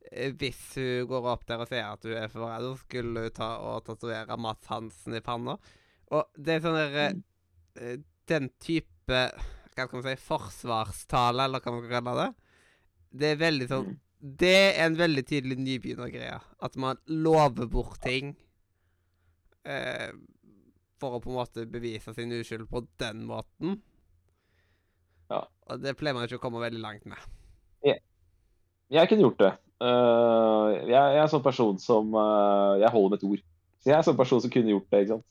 hvis hun går opp der og sier at hun er forræder, skulle hun ta og tatovere Mats Hansen i panna. Og det er sånn der eh, Mm. eh, Den type Hva skal man si forsvarstale, eller hva man skal kalle det. Det er veldig sånn Mm. Det er en veldig tydelig nybegynnergreie. At man lover bort ting eh, for å på en måte bevise sin uskyld på den måten. Ja. Og det pleier man ikke å komme veldig langt med. Jeg kunne gjort det. Eh, jeg, jeg er en sånn person som eh, Jeg holder med et ord. Så jeg er en sånn person som kunne gjort det, ikke sant.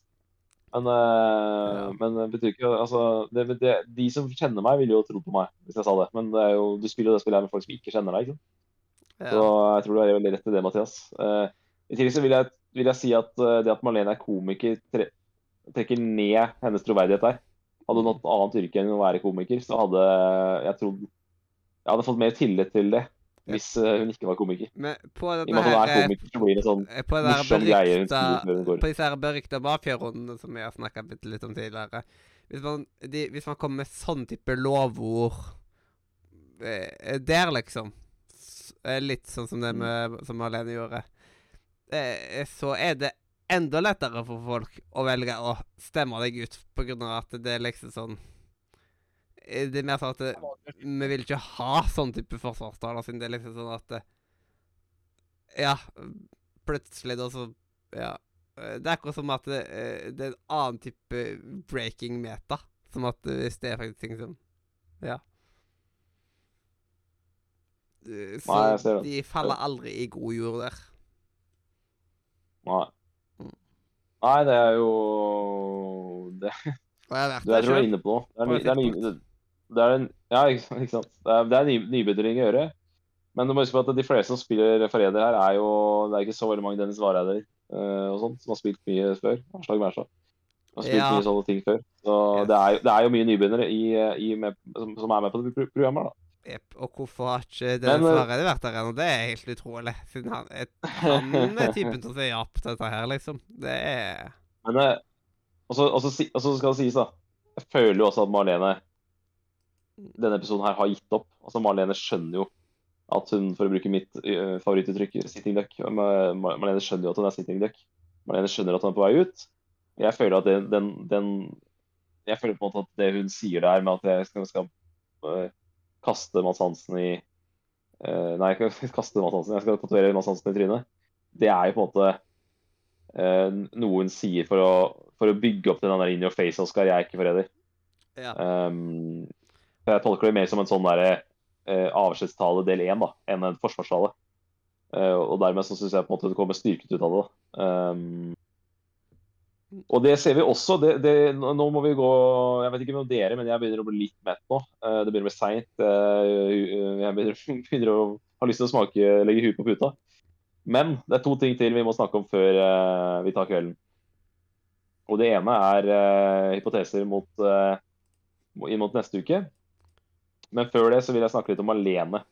Men, eh, Ja. men det betyr ikke altså, det, det, De som kjenner meg, ville jo trodd på meg hvis jeg sa det. Men det er jo, du spiller jo det spillet her med folk som ikke kjenner deg. ikke sant? Ja. Så jeg tror du er veldig rett i det, Mathias. I tillegg så vil jeg, vil jeg si at det at Marlene er komiker, tre, trekker ned hennes troverdighet der. Hadde hun hatt et annet yrke enn å være komiker, så hadde jeg trodd Jeg hadde fått mer tillit til det. Hvis eh, hun ikke var komiker. Men på I og med at hun er eh, komiker, så blir det sånn på den her morsom greie hun går. På disse her berykta mafiarundene som vi har snakka litt om tidligere Hvis man, de, hvis man kommer med sånn type lovord eh, der, liksom eh, Litt sånn som det med, som Alene gjorde. Eh, så er det enda lettere for folk å velge å stemme deg ut, på grunn av at det er liksom sånn eh, Det er mer sånn at det, vi vil ikke ha sånn type forsvarstaler, siden det er liksom sånn at eh, Ja, plutselig da så Ja. eh, Det er akkurat som at det, eh, det er en annen type breaking meta. Som at eh, hvis det er faktisk ting som Ja. Eh, Så Nei, de faller aldri i god jord der. Nei. Mm. Nei, det er jo det, jeg du, Jeg tror du er sjøl. inne på noe. Det er, det er, det er en, Ja, ikke sant. Det er, det er ny, nybegynning å gjøre. Men du må huske på at de fleste som spiller forræder her, er jo Det er ikke så veldig mange Dennis Vareider uh, og sånt som har spilt mye før. Aslag Mærstad. Har spilt Ja. mye sånne ting før. Så Yes. det, er, det er jo mye nybegynnere i, i med, som, som er med på det programmet. da. Jep. Og hvorfor har ikke Dennis Vareider Vareide vært der ennå? Det er helt utrolig. Siden han, et, han <laughs> er typen til å si ja på dette her, liksom. Det er Men eh, og så skal det sies, da. Jeg føler jo også at Marlene denne episoden her har gitt opp. Altså Marlene skjønner jo at hun, for å bruke mitt uh, favorittuttrykk, sitting duck Ma- Ma- Marlene skjønner jo at hun er sitting duck. Marlene skjønner at hun er på vei ut. Jeg føler at det, den, den Jeg føler på en måte at det hun sier der med at jeg skal, skal uh, kaste Mads Hansen i uh, Nei, ikke <laughs> kaste Mads Hansen, jeg skal tatovere Mads Hansen i trynet. Det er jo på en måte noe hun sier for å, for å bygge opp den der in your face-Oskar, jeg er ikke forræder. Ja. Um, jeg tolker det mer som en sånn derre eh, avskjedstale del én enn en forsvarstale. Eh, og dermed så syns jeg på en måte det kommer styrket ut av det. Um, og det ser vi også. Det, det, nå må vi gå Jeg vet ikke om dere, men jeg begynner å bli litt mett nå. Eh, det begynner å bli seint. jeg begynner, <laughs> begynner å ha lyst til å smake, legge huet på puta. Men det er to ting til vi må snakke om før vi tar kvelden. Og det ene er hypoteser mot, inn mot neste uke. Men før det så vil jeg snakke litt om Alene.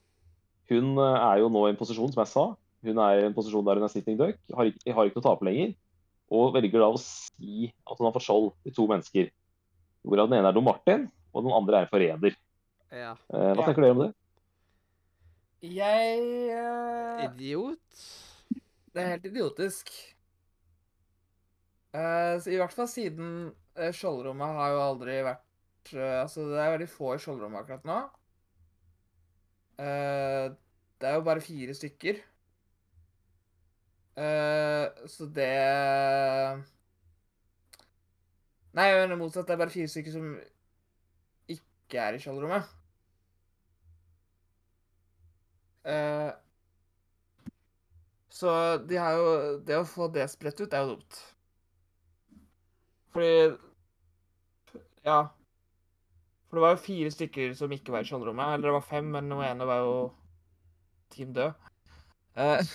Hun eh, er jo nå i en posisjon, som jeg sa. Hun er i en posisjon der hun er sitting duck, har ikke, har ikke noe å tape lenger. Og velger da å si at hun har fått skjold til to mennesker. Hvorav den ene er Don Martin, og den andre er en forræder. Ja. Eh, hva Ja. tenker dere om det? Jeg uh... Idiot. Det er helt idiotisk. Uh, I hvert fall siden uh, skjoldrommet har jo aldri vært Altså, det er veldig få i skjoldrommet akkurat nå. Uh, det er jo bare fire stykker. Uh, så det Nei, jeg mener motsatt. Det er bare fire stykker som ikke er i skjoldrommet. Uh, så de har jo Det å få det spredt ut, er jo dumt. Fordi Ja. For det var jo fire stykker som ikke var i skjoldrommet. Eller det var fem, men den ene var jo Team Død. Eh,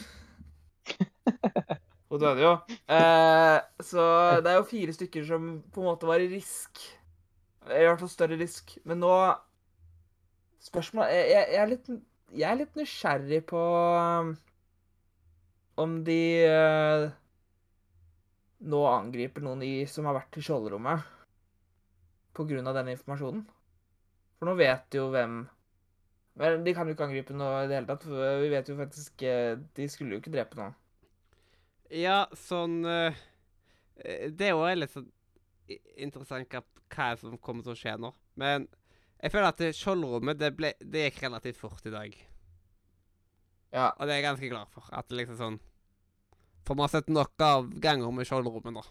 <laughs> Hun døde jo. Eh, så det er jo fire stykker som på en måte var i risk. I hvert fall større risk. Men nå Spørsmålet Jeg, jeg, jeg, er, litt, jeg er litt nysgjerrig på um, om de eh, nå angriper noen i, som har vært i skjoldrommet av denne informasjonen. For nå vet jo hvem Men de kan jo ikke angripe noe i det hele tatt. For vi vet jo faktisk eh, De skulle jo ikke drepe noen. Ja, sånn eh, Det er jo litt sånn interessant hva, hva som kommer til å skje nå. Men jeg føler at skjoldrommet det, ble, det gikk relativt fort i dag. Ja. Og det er jeg ganske glad for. At det liksom sånn For vi har sett nok av ganger med skjoldrommet nå.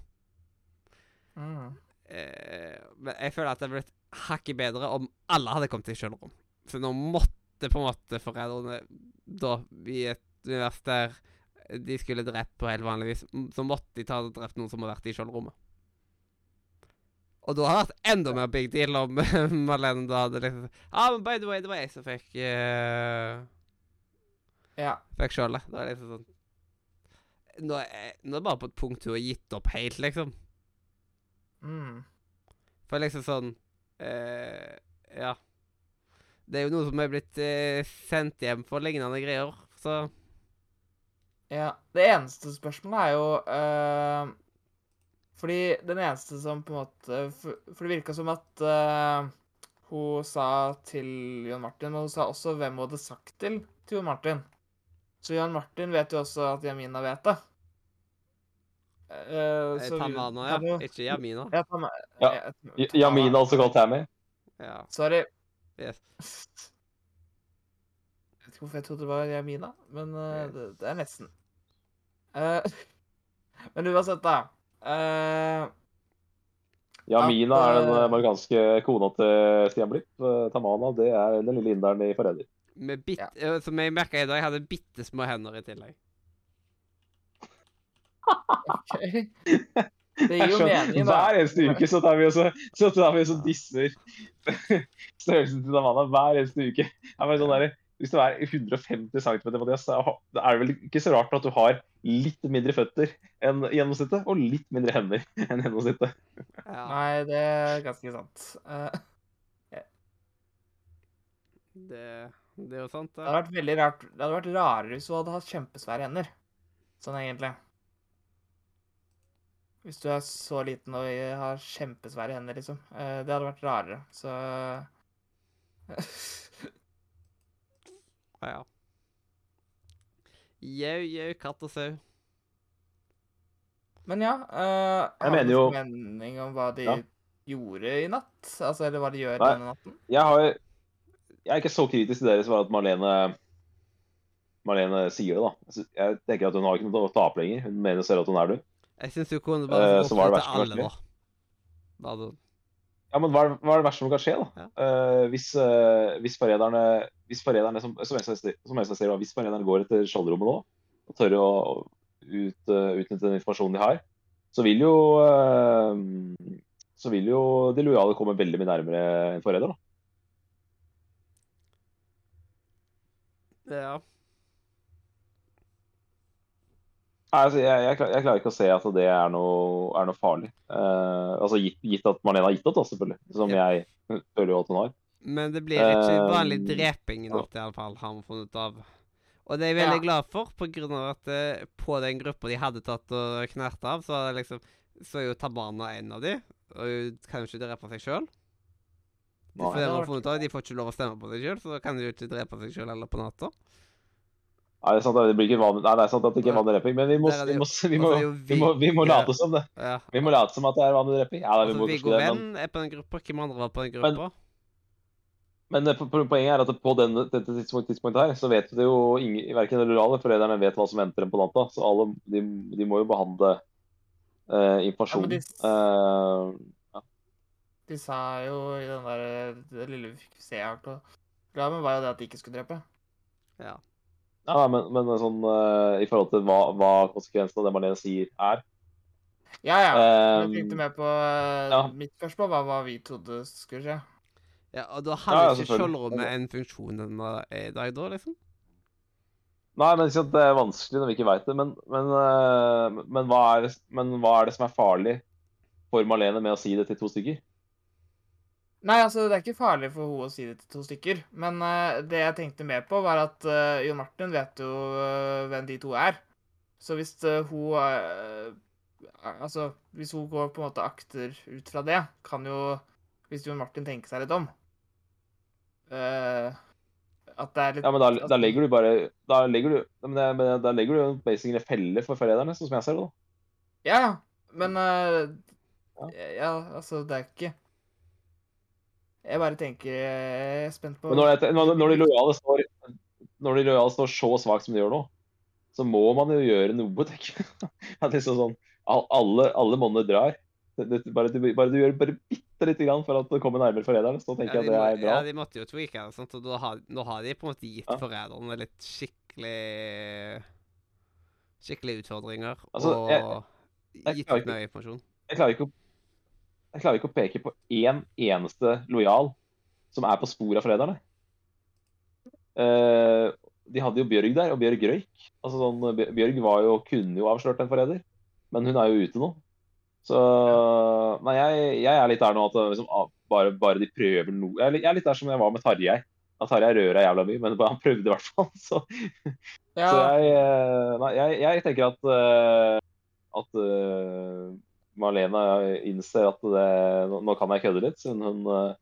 Mm. Eh, men jeg føler at det er blitt hakket bedre om alle hadde kommet til skjoldrom. Så nå måtte på en måte foreldrene da i et univers der de skulle drept på helt vanlig vis, så måtte de ta og drept noen som har vært i skjoldrommet. Og da hadde det vært enda mer big deal om <laughs> Malene da hadde liksom ah, men by the way, det var jeg som fikk uh, Ja. Fikk skjoldet. Det liksom sånn nå er, nå er det bare på et punkt hun har gitt opp helt, liksom. Mm. For liksom sånn eh, Ja. Det er jo noe som er blitt eh, sendt hjem for lignende greier, så Ja. Det eneste spørsmålet er jo eh, Fordi den eneste som på en måte For, for det virka som at eh, hun sa til John Martin, men hun sa også hvem hun hadde sagt til til John Martin. Så John Martin vet jo også at Jamina vet det. Eh, eh, så Tamana, ja. Tamana. Ikke Jamina. Ja, Tam Ja, ja, J- Tamara. Yamin, altså kalt Tammy. Ja. Sorry. Yes. Jeg vet ikke hvorfor jeg trodde det var Jamina, men eh, det, det er nesten. Uh, <laughs> men uansett, da. Uh, Yamina At, er den marokkanske amerikanske kona til Stian Blipp. Tamana det er den lille inderen i Forræder. Ja. Som jeg merka i dag, jeg hadde bitte små hender i tillegg. Det gir jo mening, da. Hver eneste uke så tar vi også, så, så, tar vi også disser <laughs> størrelsen til Tamana. Hver eneste uke. Sånn der, hvis du er 150 cm, Mathias, så er det vel ikke så rart at du har litt mindre føtter enn gjennomsnittet, og litt mindre hender enn gjennomsnittet. Ja. Nei, det er ganske sant. Eh, Det, det er jo sant, det hadde vært veldig rart Det hadde vært rarere hvis du hadde hatt kjempesvære hender. Sånn egentlig. Hvis du er så liten og har kjempesvære hender, liksom. Eh, Det hadde vært rarere, så <laughs> Ja, ja. Jau, jau, katt og sau. Men ja uh, Jeg Har du mener jo- noen mening om hva de Ja. gjorde i natt? Altså, eller hva de gjør Nei. denne natten? Jeg, har, jeg er ikke så kritisk til dere som at Marlene Marlene sier det, da. Jeg tenker at Hun har ikke noe å tape lenger. Hun mener selv at hun er død. Jeg syns du kunne bare det verste til som alle, da. Sånn. Ja, men hva er, hva er det verste som kan skje, da? Ja. Uh, hvis, uh, hvis forræderne hvis forræderne, som, som sier- som da, hvis forræderne går etter skjoldrommet nå og tør å ut, uh, utnytte den informasjonen de har, så vil jo så vil jo de lojale komme veldig mye nærmere en forræder. da. Ja. Nei, altså, jeg, jeg, klar- jeg klarer ikke å se at det er noe, er noe farlig. Uh, altså gitt, gitt at Marlene har gitt opp, da, selvfølgelig. Som jeg føler jo at hun har. Men det blir ikke vanlig Um, dreping i natt, iallfall, har vi funnet ut av. Og det er jeg veldig Ja. glad for, på grunn av at uh, på den gruppa de hadde tatt og knert av, så, det liksom, så er jo Tabana en av de, og hun kan jo ikke drepe seg sjøl. De får ikke lov å stemme på seg sjøl, så da kan de jo ikke drepe seg sjøl heller på natta. Nei, det er sant, det blir ikke vanlig, nei, det er sant at det ikke er vanlig drepping, men vi må, det <laughs> vi må, vi må, det vi må, vi må late som det. Ja. Vi må late som at det er vanlig drepping. Ja, vi Altså, Viggo Venn er på den gruppa. Hvem andre var på den gruppa? men men poenget er at på den, dette tidspunkt, tidspunktet her, så vet det jo ingen, verken de rurale foreldrene vet hva som venter dem på natta, så alle, de, de må jo behandle uh, informasjonen. Ja, Eh, De sa jo i den der det lille vi fikk se reklamen, var jo det at de ikke skulle drepe. Ja. Ja, men, men sånn uh, i forhold til hva, hva konsekvensen av det Marlene sier, er. Ja, ja. Um, jeg tenkte mer på uh, ja. Mitt spørsmål var hva vi trodde skulle skje. ja, Og da har hadde ja, ikke skjoldrommet en funksjon den er i dag, da, liksom? Nei, men liksom, det er vanskelig når vi ikke veit det. Men, men, uh, men, hva er det, men hva er det som er farlig for Marlene med å si det til to stykker? Nei, altså, det er ikke farlig for henne å si det til to stykker. Men uh, det jeg tenkte mer på, var at uh, Jon Martin vet jo uh, hvem de to er. Så hvis eh, hun eh, Altså, hvis hun går på en måte akter ut fra det, kan jo Hvis Jon Martin tenker seg litt om eh, At det er litt Ja, men da, da legger du bare Da legger du, men det, men da legger du basically en felle for forræderne, sånn som jeg ser det. da. Ja, ja. Men eh, Ja. ja, altså, det er ikke Jeg bare tenker Jeg er spent på når, det, når, når, de lojale står, når de lojale står så svakt som de gjør nå, så må man jo gjøre noe, <laughs> tenker jeg. er liksom sånn, alle, alle måneder drar. Det, det, bare, du, bare du gjør bare bitte lite grann for at det kommer nærmere forræderen, så tenker Ja, jeg at må, det er bra. ja, de måtte jo tweake det, sant? og da har, nå har de på en måte gitt Ja. forræderne litt skikkelig Skikkelig utfordringer Altså, og jeg- jeg gitt ut ikke- mer informasjon. jeg klarer ikke å jeg klarer ikke å peke på én eneste lojal som er på sporet av forræderne. Uh, de hadde jo Bjørg der, og Bjørg røyk. Altså sånn, Bjørg var jo, kunne jo avslørt en forræder, men hun er jo ute nå. Så Nei, jeg, jeg er litt der nå at liksom, bare, bare de prøver noe jeg, jeg er litt der som jeg var med Tarjei. At Tarjei rører jævla mye, men han prøvde i hvert fall. <laughs> Så, Ja, så jeg, eh, nei, jeg, tenker at eh, at Marlene innser at det, nå, kan jeg kødde litt, siden hun, eh,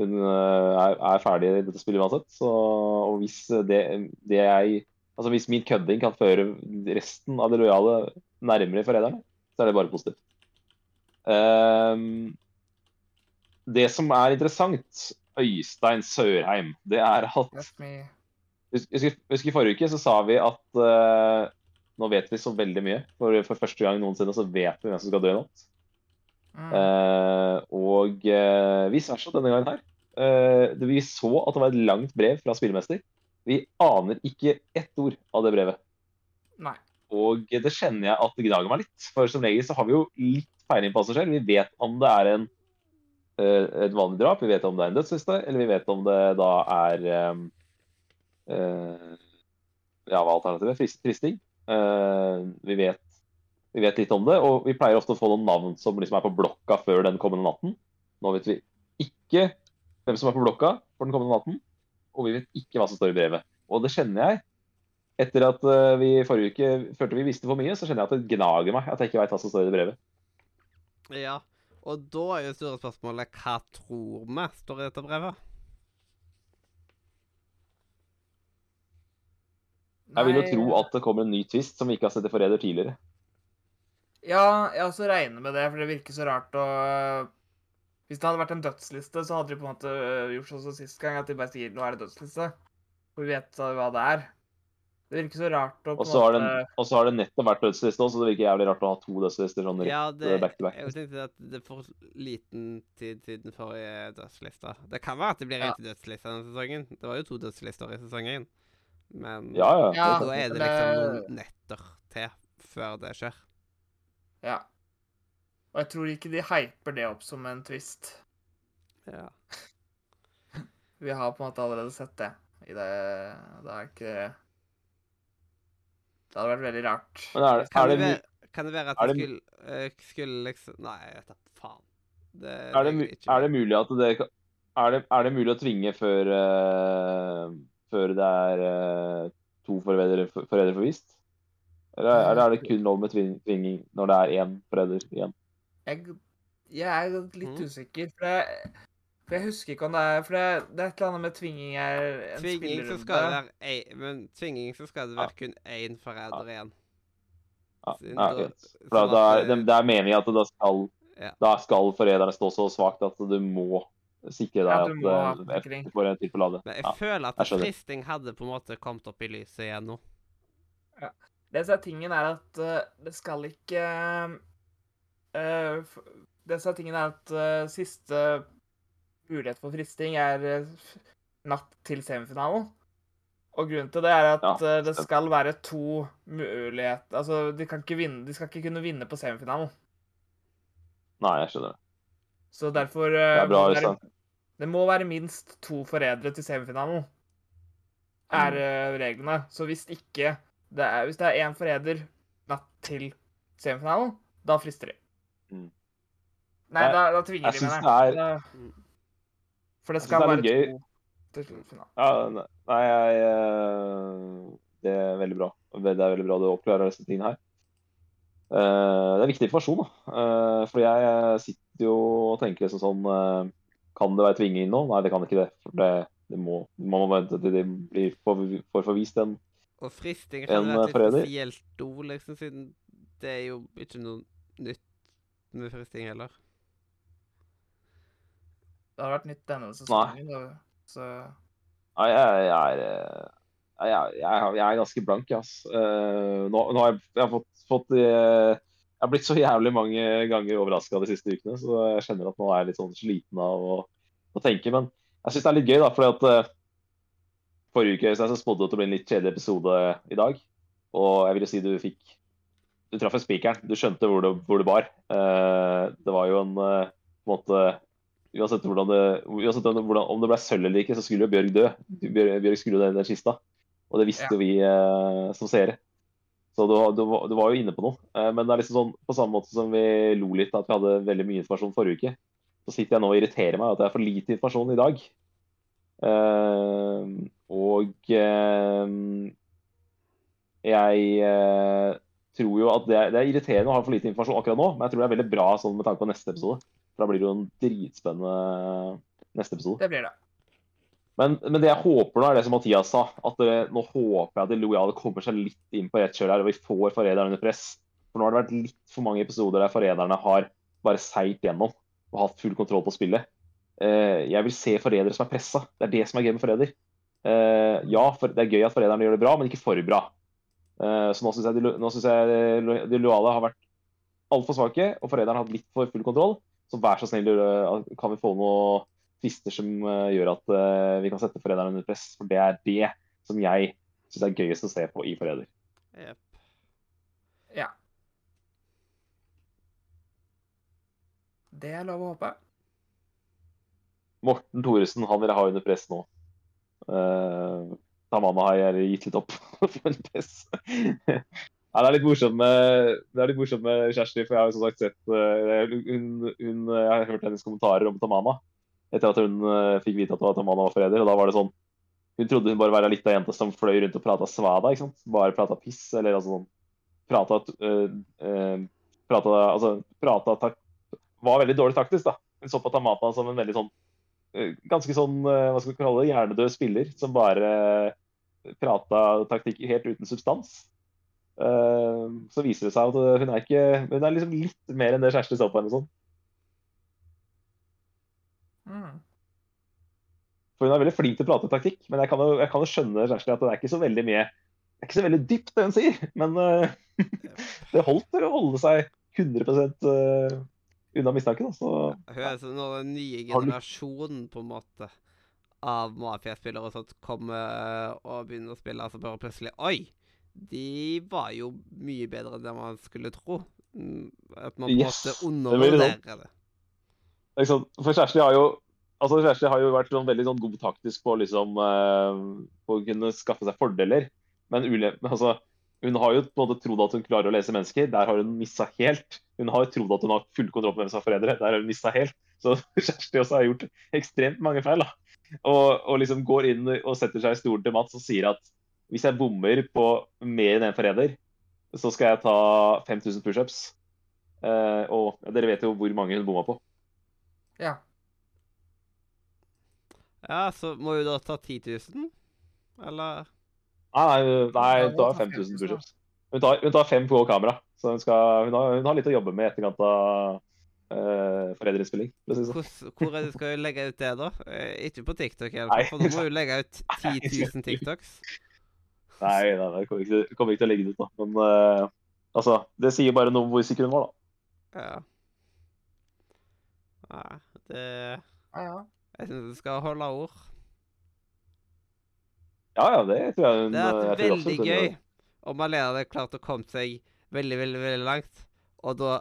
hun eh, er, er ferdig i dette spillet uansett. Så, og hvis det, det jeg Altså hvis min kødding kan føre resten av de lojale nærmere forræderne, så er det bare positivt. Um, det som er interessant, Øystein Sørheim, det er at Husker, me. Husk, husk, husk I forrige uke så sa vi at eh, nå vet vi så veldig mye. For, for første gang noensinne så vet vi hvem som skal dø i natt. Mm. Uh, og uh, vice versa denne gangen her. Uh, vi så at det var et langt brev fra spillemester. Vi aner ikke ett ord av det brevet. Nei. Og det kjenner jeg at det gnager meg litt. For som regel så har vi jo litt peiling på oss selv. Vi vet om det er en, uh, et vanlig drap, vi vet om det er en dødsliste, eller vi vet om det da er um, eh, Ja, hva er alternativet? Frist- Fristing. Eh, vi, vet, vi vet litt om det, og vi pleier ofte å få noen navn som liksom er på blokka før den kommende natten. Nå vet vi ikke hvem som er på blokka for den kommende natten, og vi vet ikke hva som står i brevet. Og det kjenner jeg. Etter at eh, vi forrige uke følte vi visste for mye, så kjenner jeg at det gnager meg at jeg ikke veit hva som står i det brevet. Ja, og da er jo store spørsmålet hva tror vi står i dette brevet? Jeg vil jo tro at det kommer en ny twist som vi ikke har sett i Forræder tidligere. Ja, jeg også regner med det, for det virker så rart å Hvis det hadde vært en dødsliste, så hadde de på en måte øh, gjort sånn som sist gang, at de bare sier 'nå er det dødsliste'. For vi vet hva det er. Det virker så rart å på en måte og så har det nettopp vært dødsliste også, så det virker jævlig rart å ha to dødslister sånn Ja, det, back to back. jeg tenkte at det er for liten tid til den forrige dødslista. Det kan være at det blir en Ja. til dødsliste denne sesongen. Det var jo to dødslister i sesongen. Men Ja, ja. Ja. da er det det- liksom noen netter til før det skjer. Ja. Og jeg tror ikke de hyper det opp som en twist. Ja. <laughs> Vi har på en måte allerede sett det i det Det er ikke Det hadde vært veldig rart. Men er, Kan er, det, det, være, kan det være at det- skulle, eh, skulle liksom Nei, jeg vet da faen. Det, er, det, er det mulig at det kan- er det, er det mulig å tvinge før, eh, før det er uh, to foreldre, foreldre forvist? Eller er, eller er det kun lov med tvinging når det er én forelder igjen? Jeg, jeg er litt mm. usikker, for jeg, for jeg husker ikke om det er For det, det er et eller annet med tvinging er en Tvinging så skal det være ei, Men tvinging så skal det Ja. være kun én forelder igjen. Ja, ja, okay. For da, da er, det, det er meningen at da skal, Ja. da skal forræderne stå så svakt at du må sikre deg Ja, må at eh, du får en til på ladet. Men jeg Ja. føler at jeg fristing hadde på en måte kommet opp i lyset igjen nå. Det som er tingen, er at uh, det skal ikke uh, f- Det som er tingen, er at uh, siste mulighet for fristing er eh, natt til semifinalen. Og grunnen til det er at Ja, eh, det skal være to muligheter Altså, de, kan ikke vinne, de skal ikke kunne vinne på semifinalen. Nei, jeg skjønner det. Så derfor Det eh, er bra, det, Øystein. Det må være minst to forrædere til semifinalen. Er Mm. reglene. Så hvis ikke det er, Hvis det er én forræder natt til semifinalen, da frister de. Mm. Nei, da, da tvinger jeg de, meg. det. Mm. For det skal være er to til finalen. Ja, nei, nei, jeg eh, Det er veldig bra. Det er veldig bra du oppklarer disse tingene her. Eh, Det er viktig informasjon, da. For jeg sitter jo og tenker liksom sånn eh, Kan det være tvinging nå? Nei, det kan ikke det. For det, det må, man må vente til de blir for, får forvist en Og fristing En, hadde vært eh, litt forræder? spesielt liksom, siden det er jo ikke noe nytt med fristing heller. Det har vært nytt denne sesongen. Da. Så Nei, jeg, jeg er eh, jeg, jeg, jeg, er ganske blank, ass. Uh, nå, nå har jeg, jeg har fått, fått eh, Jeg har blitt så jævlig mange ganger overraska de siste ukene, så jeg kjenner at nå er jeg litt sånn sliten av å, å tenke. Men jeg syns det er litt gøy, da, fordi at uh, forrige uke så spådde du at det ble en litt kjedelig episode i dag. Og jeg vil jo si du fikk Du traff spikeren. Du skjønte hvor det, hvor det bar. Uh, det var jo en uh, måte Uansett, hvordan det, uansett om hvordan, om det ble sølv eller ikke, så skulle jo Bjørg dø. Bjørg, Bjørg skulle jo ned den kista. Og det visste Ja. vi som seere. Så du, du, du var jo inne på noe. Eh, men det er liksom sånn, på samme måte som vi lo litt at vi hadde veldig mye informasjon forrige uke, så sitter jeg nå og irriterer meg at det er for lite informasjon i dag. Eh, og eh, jeg tror jo at det er, det er irriterende å ha for lite informasjon akkurat nå, men jeg tror det er veldig bra sånn med tanke på neste episode. For da blir det jo en dritspennende neste episode. det blir det. Men, men det jeg håper nå, er det som Mathias sa. At det, nå håper jeg at de lojale kommer seg litt inn på rett kjøl her, og vi får forræderne under press. For nå har det vært litt for mange episoder der forræderne har bare seilt gjennom og hatt full kontroll på spillet. Eh, jeg vil se forrædere som er pressa. Det er det som er gøy med forræder. Eh, ja, for, det er gøy at forræderne gjør det bra, men ikke for bra. Eh, så nå syns jeg, de, nå synes jeg de lo- de lojale har vært altfor svake, og forræderne har hatt litt for full kontroll. Så vær så snill, eh, kan vi få noen tvister som eh, gjør at eh, vi kan sette forræderen under press? For det er det som jeg syns er gøyest å se på i Forræder. Yep. Ja. Det er lov å håpe. Morten Thoresen han vil jeg ha under press nå. Uh, Tamanna har gitt litt opp <laughs> for under press. Ja, det er litt morsomt med, det er litt morsomt med Kjersti, for jeg har jo som sagt sett hun, hun, Jeg har hørt hennes kommentarer om Tamana etter at hun eh, fikk vite at var Tamana var forræder. Og da var det sånn Hun trodde hun bare var ei lita jente som fløy rundt og prata svada. ikke sant? Bare prata piss, eller altså sånn Prata uh, Prata Altså prata tak, Var veldig dårlig taktisk, da. Hun så på Tamata som en veldig sånn eh, Ganske sånn, eh, hva skal vi kalle det, hjernedød spiller som bare prata taktikk helt uten substans. Uh, så viser det seg at hun er ikke Hun er liksom litt mer enn det Kjersti så på henne som. Mm. For hun er veldig flink til å prate taktikk, men jeg kan jo, jeg kan jo skjønne Kjersti at det er ikke så veldig mye Det er ikke så veldig dypt, det hun sier, men uh, <laughs> det holdt til å holde seg 100 uh, unna mistanken. Så Hun er sånn den nye generasjonen på en måte av mafiaspillere sånt kommer og begynner å spille, og så bare plutselig Oi! De var jo mye bedre enn det man skulle tro. Mm, At man Yes, blir sånn. det. Sant? For Kjersti har jo altså Kjersti har jo vært sånn veldig sånn god taktisk på, liksom, eh, på å kunne skaffe seg fordeler. Men ulem, altså, Hun har jo på en måte trodd at hun klarer å lese mennesker. Der har hun missa helt. Hun har trodd at hun har full kontroll på hvem som er foreldre. Der har hun missa helt. Så <laughs> Kjersti også har gjort ekstremt mange feil. da. Og, og liksom går inn og setter seg i stolen til Mats og sier at hvis jeg bommer på mer enn en forræder, så skal jeg ta 5000 pushups. Eh, og dere vet jo hvor mange hun bomma på. Ja. Ja, så må du da ta 10 000? Eller Nei, nei, nei hun tar 5000 5000, pushups. Hun tar, hun tar fem på kamera. Så hun, skal, hun, har, hun har litt å jobbe med i etterkant av uh, foreldreinnspilling. for å si det sånn. hvor er det skal hun legge ut det, da? Eh, ikke på TikTok, i fall, for nå må hun legge ut <laughs> 10 000 TikToks. Nei, nei, nei, kommer ikke, kommer ikke til å legge det ut, da. Men uh, altså, det sier bare noe om hvor sikker hun var, da. Ja. Nei, det Ja, ja. Jeg syns du skal holde ord. Ja, ja, det tror jeg hun Det hadde vært veldig gøy om Malena hadde klart å komme seg veldig, veldig veldig langt, og da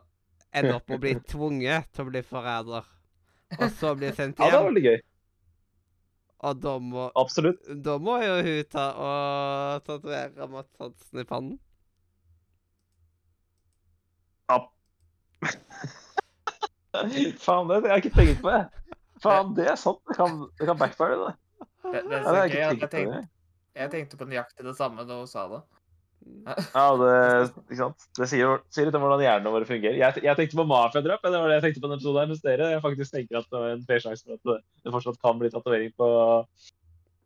ende opp med å bli <laughs> tvunget til å bli forræder, og så bli sendt Ja, det var veldig gøy. Og da må, Absolutt. da må jo hun ta og tatovere Mats Hansen i pannen. Ja. <laughs> Faen, det har jeg ikke tenkt på. jeg. Faen, det er sant. Det kan, det kan backfire, det. Det, det er så det gøy jeg jeg tenkte, jeg tenkte på nøyaktig det samme da hun sa det. Ja, det, ikke sant? det sier, sier litt om hvordan hjernene våre fungerer. Jeg, jeg tenkte på mafiadrap. Det var det jeg tenkte på denne episoden her, mens dere jeg faktisk tenker at det var en fair sjanse for at det, det fortsatt kan bli tatovering på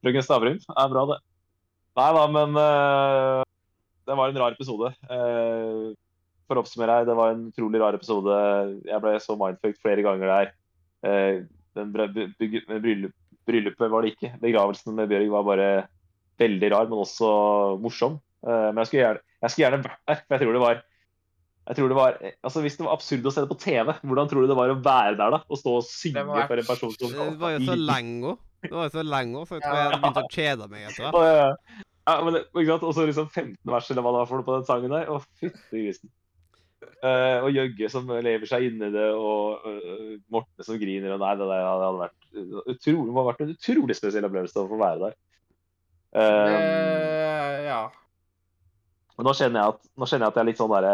frøken Stavrum. Det er bra, det. Nei da, men uh, det var en rar episode. Uh, for å oppsummere her, det var en utrolig rar episode. Jeg ble så mindfucked flere ganger der. Eh, den bryllupet var det ikke. Begravelsen med Bjørg var bare veldig rar, men også morsom. Eh, men jeg skulle gjerne, jeg skulle gjerne vært der, for jeg tror det var jeg tror det var, altså Hvis det var absurd å se det på TV, hvordan tror du det var å være der da? Å stå og synge vært, for en person som Det var jo så lenge òg. Det var jo så lenge òg, så jeg tror jeg hadde å kjede meg etter hvert. Og, eh, ja, men ikke sant? Og så liksom 15 vers eller hva det var for noe på den sangen der. Å, fytti grisen. Eh, og Jøgge som lever seg inn i det, og uh, Morten som griner. og Nei, det der hadde hadde vært utrolig, det vært en utrolig spesiell opplevelse å få være der. Eh, uh, ja. Nå kjenner jeg at, nå kjenner jeg, at jeg er litt sånn derre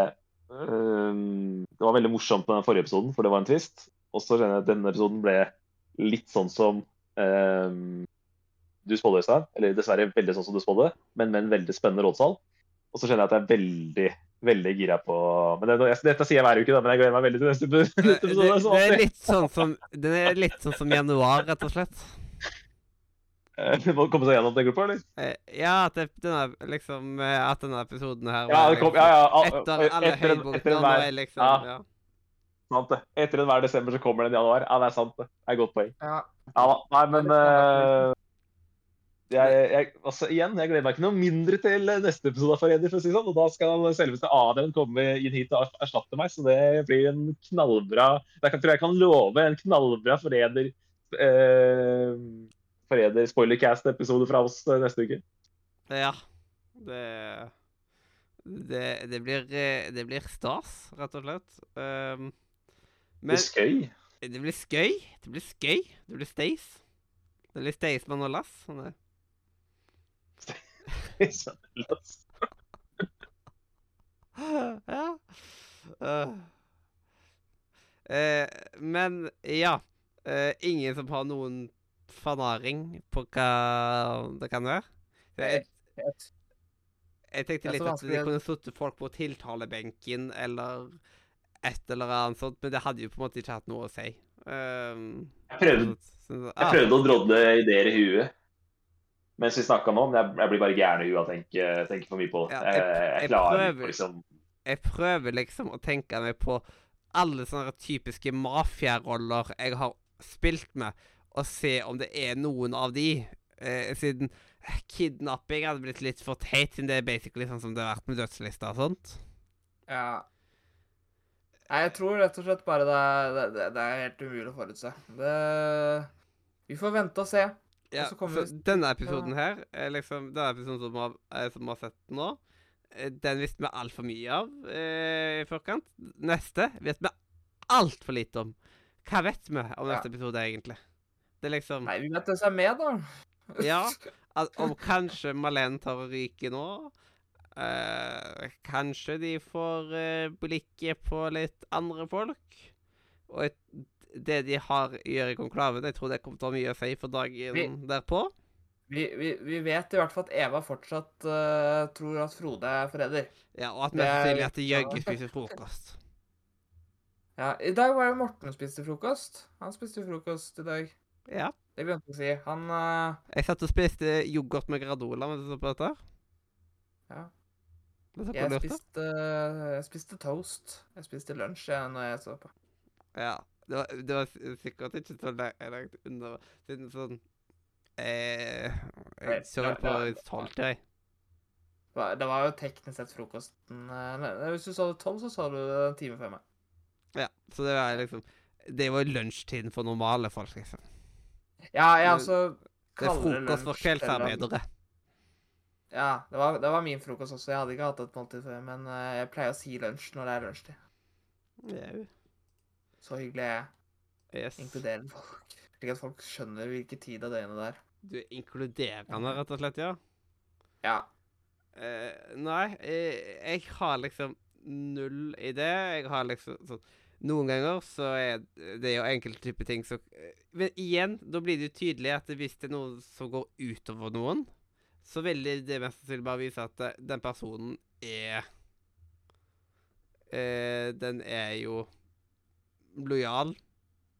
øhm, Det var veldig morsomt med den forrige episoden, for det var en twist. Og så kjenner jeg at denne episoden ble litt sånn som øhm, du spådde, Øystein. Eller dessverre veldig sånn som du spådde, men med en veldig spennende rådsal. Og så kjenner jeg at jeg er veldig, veldig gira på Men det, jeg, Dette sier jeg hver uke, da, men jeg gleder meg veldig til neste epi- Det, <laughs> det, episode. som det er litt sånn som Det er litt sånn som januar, rett og slett. Det Må komme seg gjennom den gruppa, eller? Eh, Ja, at det, denne, liksom, eh, at denne episoden her Ja, det kom, ja, ja. al- Etter alle etter etter høydepunktene. en hver- er liksom ja. ja. Sant det. Etter enhver desember så kommer den i januar. Ja, det er sant, det. Det er et godt poeng. ja. Ja da. Nei, men eh, jeg, jeg, altså, igjen, jeg gleder meg ikke noe mindre til neste episode av Forræder, for si sånn. Og da skal selveste Adrian komme inn hit og erstatte meg, så det blir en knallbra Jeg tror jeg kan love en knallbra Forræder eh, Forræder spoilercast-episode fra oss eh, neste uke. ja. Det, det Det blir eh, Det blir stas, rett og slett. Um, Det men er skøy. det blir skøy. Det blir skøy. Det blir steis. Det blir steis med noe Lass. Sånn. Ja. Uh. Uh, men ja. Uh, ingen som har noen fanaring på hva det kan være? Jeg, Jeg- jeg tenkte litt at de kunne sittet folk på tiltalebenken eller et eller annet sånt, men det hadde jo på en måte ikke hatt noe å si. Um, Jeg prøvde, jeg ah, prøvde å drodle ideer i huet mens vi snakka nå, men jeg, jeg blir bare gæren i huet av å tenke, tenke for mye på det. Ja, Jeg, jeg- jeg, jeg klarer prøver. liksom jeg prøver liksom å tenke meg på alle sånne typiske mafiaroller jeg har spilt med, og se om det er noen av de. Eh, siden kidnapping hadde blitt litt for teit, siden det er basically sånn som det har vært med dødslista og sånt. Ja. Nei, jeg tror rett og slett bare det er, det, det er helt umulig å forutse. Det Vi får vente og se. Ja, så så denne episoden her, er liksom, denne episoden som vi har, eh, som har sett nå, eh, den visste vi altfor mye av eh, i forkant. Neste vet vi altfor lite om. Hva vet vi om Ja. neste episode, egentlig? Det er liksom Nei, vi vet det som er med, da. Ja, <laughs> at, om kanskje Malene tar og ryker nå. eh, kanskje de får eh, blikket på litt andre folk. Og et, det de har gjør i konklaven, jeg tror det kommer til å ha mye å si for dagen Vi- derpå. Vi, vi, vi vet i hvert fall at Eva fortsatt uh, tror at Frode er forræder. Ja, og at mest sannsynlig at jøgge spiser frokost. <laughs> Ja, I dag var det Morten som spiste frokost. Han spiste frokost i dag. Ja. Det glemte jeg å si. Han uh... Jeg satt og spiste yoghurt med Gradola mens jeg så på dette. Ja. Det jeg, spiste, jeg spiste toast. Jeg spiste lunsj jeg, når jeg så på. Ja. Det var, det var sikkert ikke så langt under Siden sånn eh, Jeg så vel på det- tolv, jeg. Det var- jo teknisk sett frokosten eh, Hvis du sa det tolv, så sa du det en time før meg. Ja, så det var liksom Det var lunsjtiden for normale folk, liksom. Ja, jeg altså Det er frokost for kveldsarbeidere. Ja, det var, det var min frokost også. Jeg hadde ikke hatt et måltid før, men eh, jeg pleier å si lunsj når det er lunsjtid. Jau. Så hyggelig er jeg. Yes. Inkluderer folk. Slik at folk skjønner hvilken tid av døgnet det er. Du er inkluderende, rett og slett, ja? Ja. Uh, nei, jeg, jeg har liksom null idé. Jeg har liksom sånn Noen ganger så er det jo enkelte typer ting som eh, Men igjen, da blir det jo tydelig at hvis det er noe som går utover noen, så vil det mest sannsynlig bare vise at eh, den personen er uh, Den er jo lojal,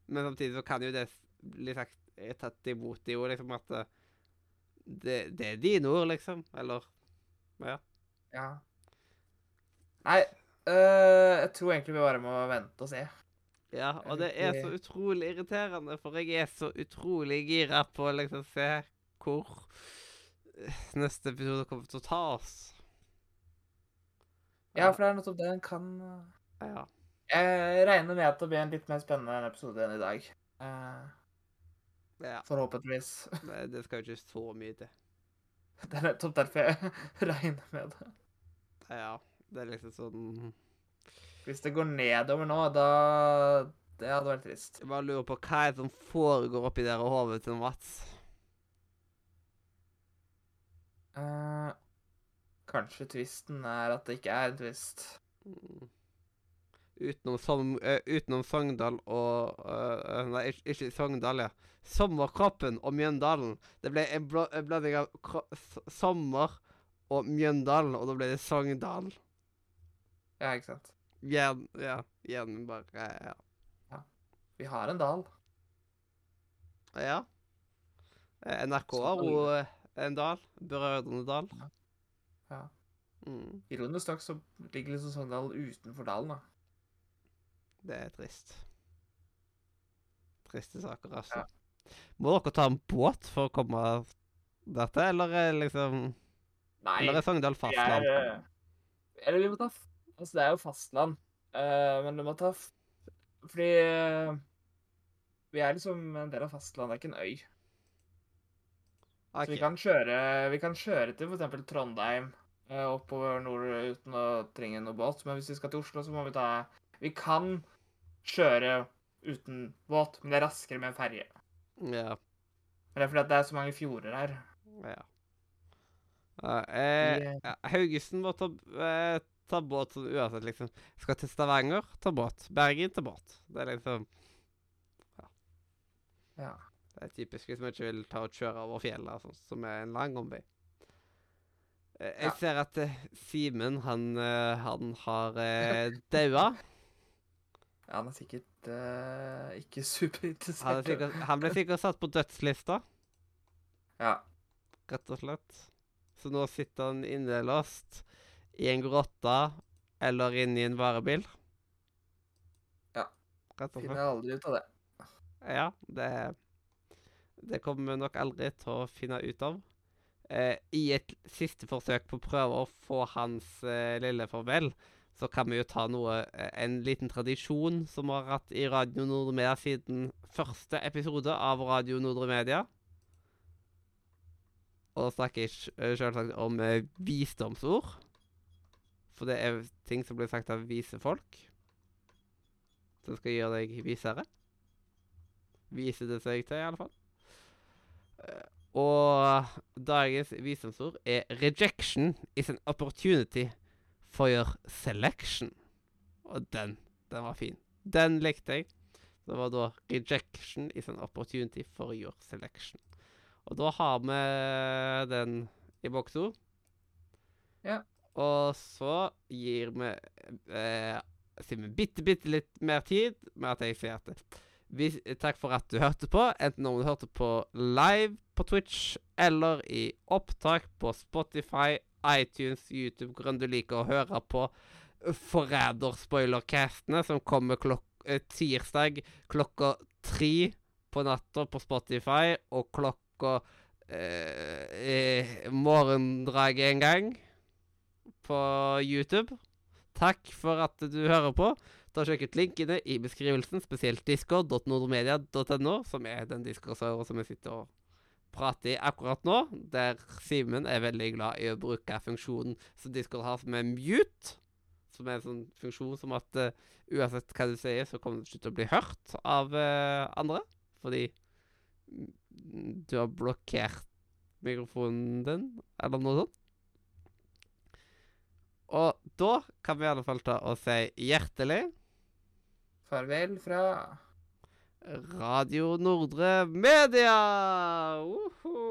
men samtidig så kan jo det bli sagt er tatt imot det jo, liksom at eh, det, det er dine ord, liksom. Eller Ja. ja. Nei, øh, jeg tror egentlig vi bare må vente og se. Ja, og det er så utrolig irriterende, for jeg er så utrolig gira på å liksom se hvor eh, neste episode kommer til å ta oss. Ja, for det er nettopp det en kan. Ja. Jeg regner med at det blir en litt mer spennende episode enn i dag. Uh, ja. forhåpentligvis. <laughs> Nei, det skal jo ikke så mye til. Det er nettopp derfor jeg <laughs> regner med det. Ja. Det er liksom sånn Hvis det går nedover nå, da Det hadde vært trist. Jeg bare lurer på hva er det som foregår oppi der hodet til Mats. Uh, kanskje tvisten er at det ikke er en tvist. Mm. Utenom, som, uh, utenom Sogndal og uh, Nei, ikke, ikke Sogndal, ja. Sommerkroppen og Mjøndalen. Det ble en, bl en blanding av sommer og Mjøndalen, og da ble det Sogndal. Ja, ikke sant. Gjen, ja. Igjen bare Ja. Vi har en dal. ja. Eh, NRK har jo eh, en dal. Brødrene Dal. Ja. Mm, Ironisk nok så ligger liksom Sogndal utenfor dalen, da. Det er trist. Triste saker, altså. Ja. Må dere ta en båt for å komme dette, eller er liksom Nei, Eller er Sogndal fastland? eh, Eller vi må ta Altså, det er jo fastland, uh, men du må ta Fordi uh, vi er liksom en del av fastlandet, det er ikke en øy. Så vi kan kjøre, vi kan kjøre til f.eks. Trondheim uh, oppover nord uten å trenge noe båt. Men hvis vi skal til Oslo, så må vi ta Vi kan kjøre uten båt, men det er raskere med en ferje. Ja. Men det er fordi det er så mange fjorder her. ja. Ja, eh, Haugesund må ta, eh, ta båt sånn uansett, liksom. Skal til Stavanger, ta båt. Bergen, ta båt. Det er liksom Ja. Det er typisk hvis vi ikke vil ta og kjøre over fjellet, og som er en lang omvei. Eh, jeg Ja. ser at eh, Simen, han, eh, han har daua. Ja, han er sikkert uh, ikke <laughs> Han, superinteressert. er sikkert, han ble sikkert satt på dødslista, Ja. rett og slett. Så nå sitter han innelåst i en grotte eller inne i en varebil. Ja. Rett og slett. Finner aldri ut av det. Ja, det Det kommer vi nok aldri til å finne ut av. Eh, I et siste forsøk på å prøve å få hans eh, lille farvel, så kan vi jo ta noe eh, En liten tradisjon som vi har hatt i Radio Nordre Media siden første episode av Radio Nordre Media. Og da snakker jeg eh, selvsagt om eh, visdomsord. For det er ting som blir sagt av vise folk. Som skal gjøre deg visere. Viser det seg til, i alle fall. Og dagens visdomsord er 'rejection is an opportunity for your selection'. Og den, den var fin. Den likte jeg. Det var da 'rejection is an opportunity for your selection'. Og da har vi den i boksord. Ja. Og så gir vi eh, Sier vi bitte, bitte litt mer tid med at jeg sier at vi, takk for at du hørte på, enten om du hørte på live på Twitch eller i opptak på Spotify, iTunes, YouTube, hvor enn du liker å høre på Forræder-spoilercastene som kommer klok eh, tirsdag klokka tre på natta på Spotify og klokka eh, eh, morgendraget en gang på YouTube. Takk for at du hører på. Ta og Sjekk ut linkene i beskrivelsen, spesielt discord.nordomedia.no, som er den discord-serveren som jeg sitter og prater i akkurat nå. Der Simen er veldig glad i å bruke funksjonen som Discord har, som er mute. Som er en sånn funksjon som at uh, uansett hva du sier, så kommer du ikke til å bli hørt av uh, andre. Fordi du har blokkert mikrofonen din, eller noe sånt. Og da kan vi i alle fall ta og si hjertelig Farvel fra Radio Nordre Media! Uhu.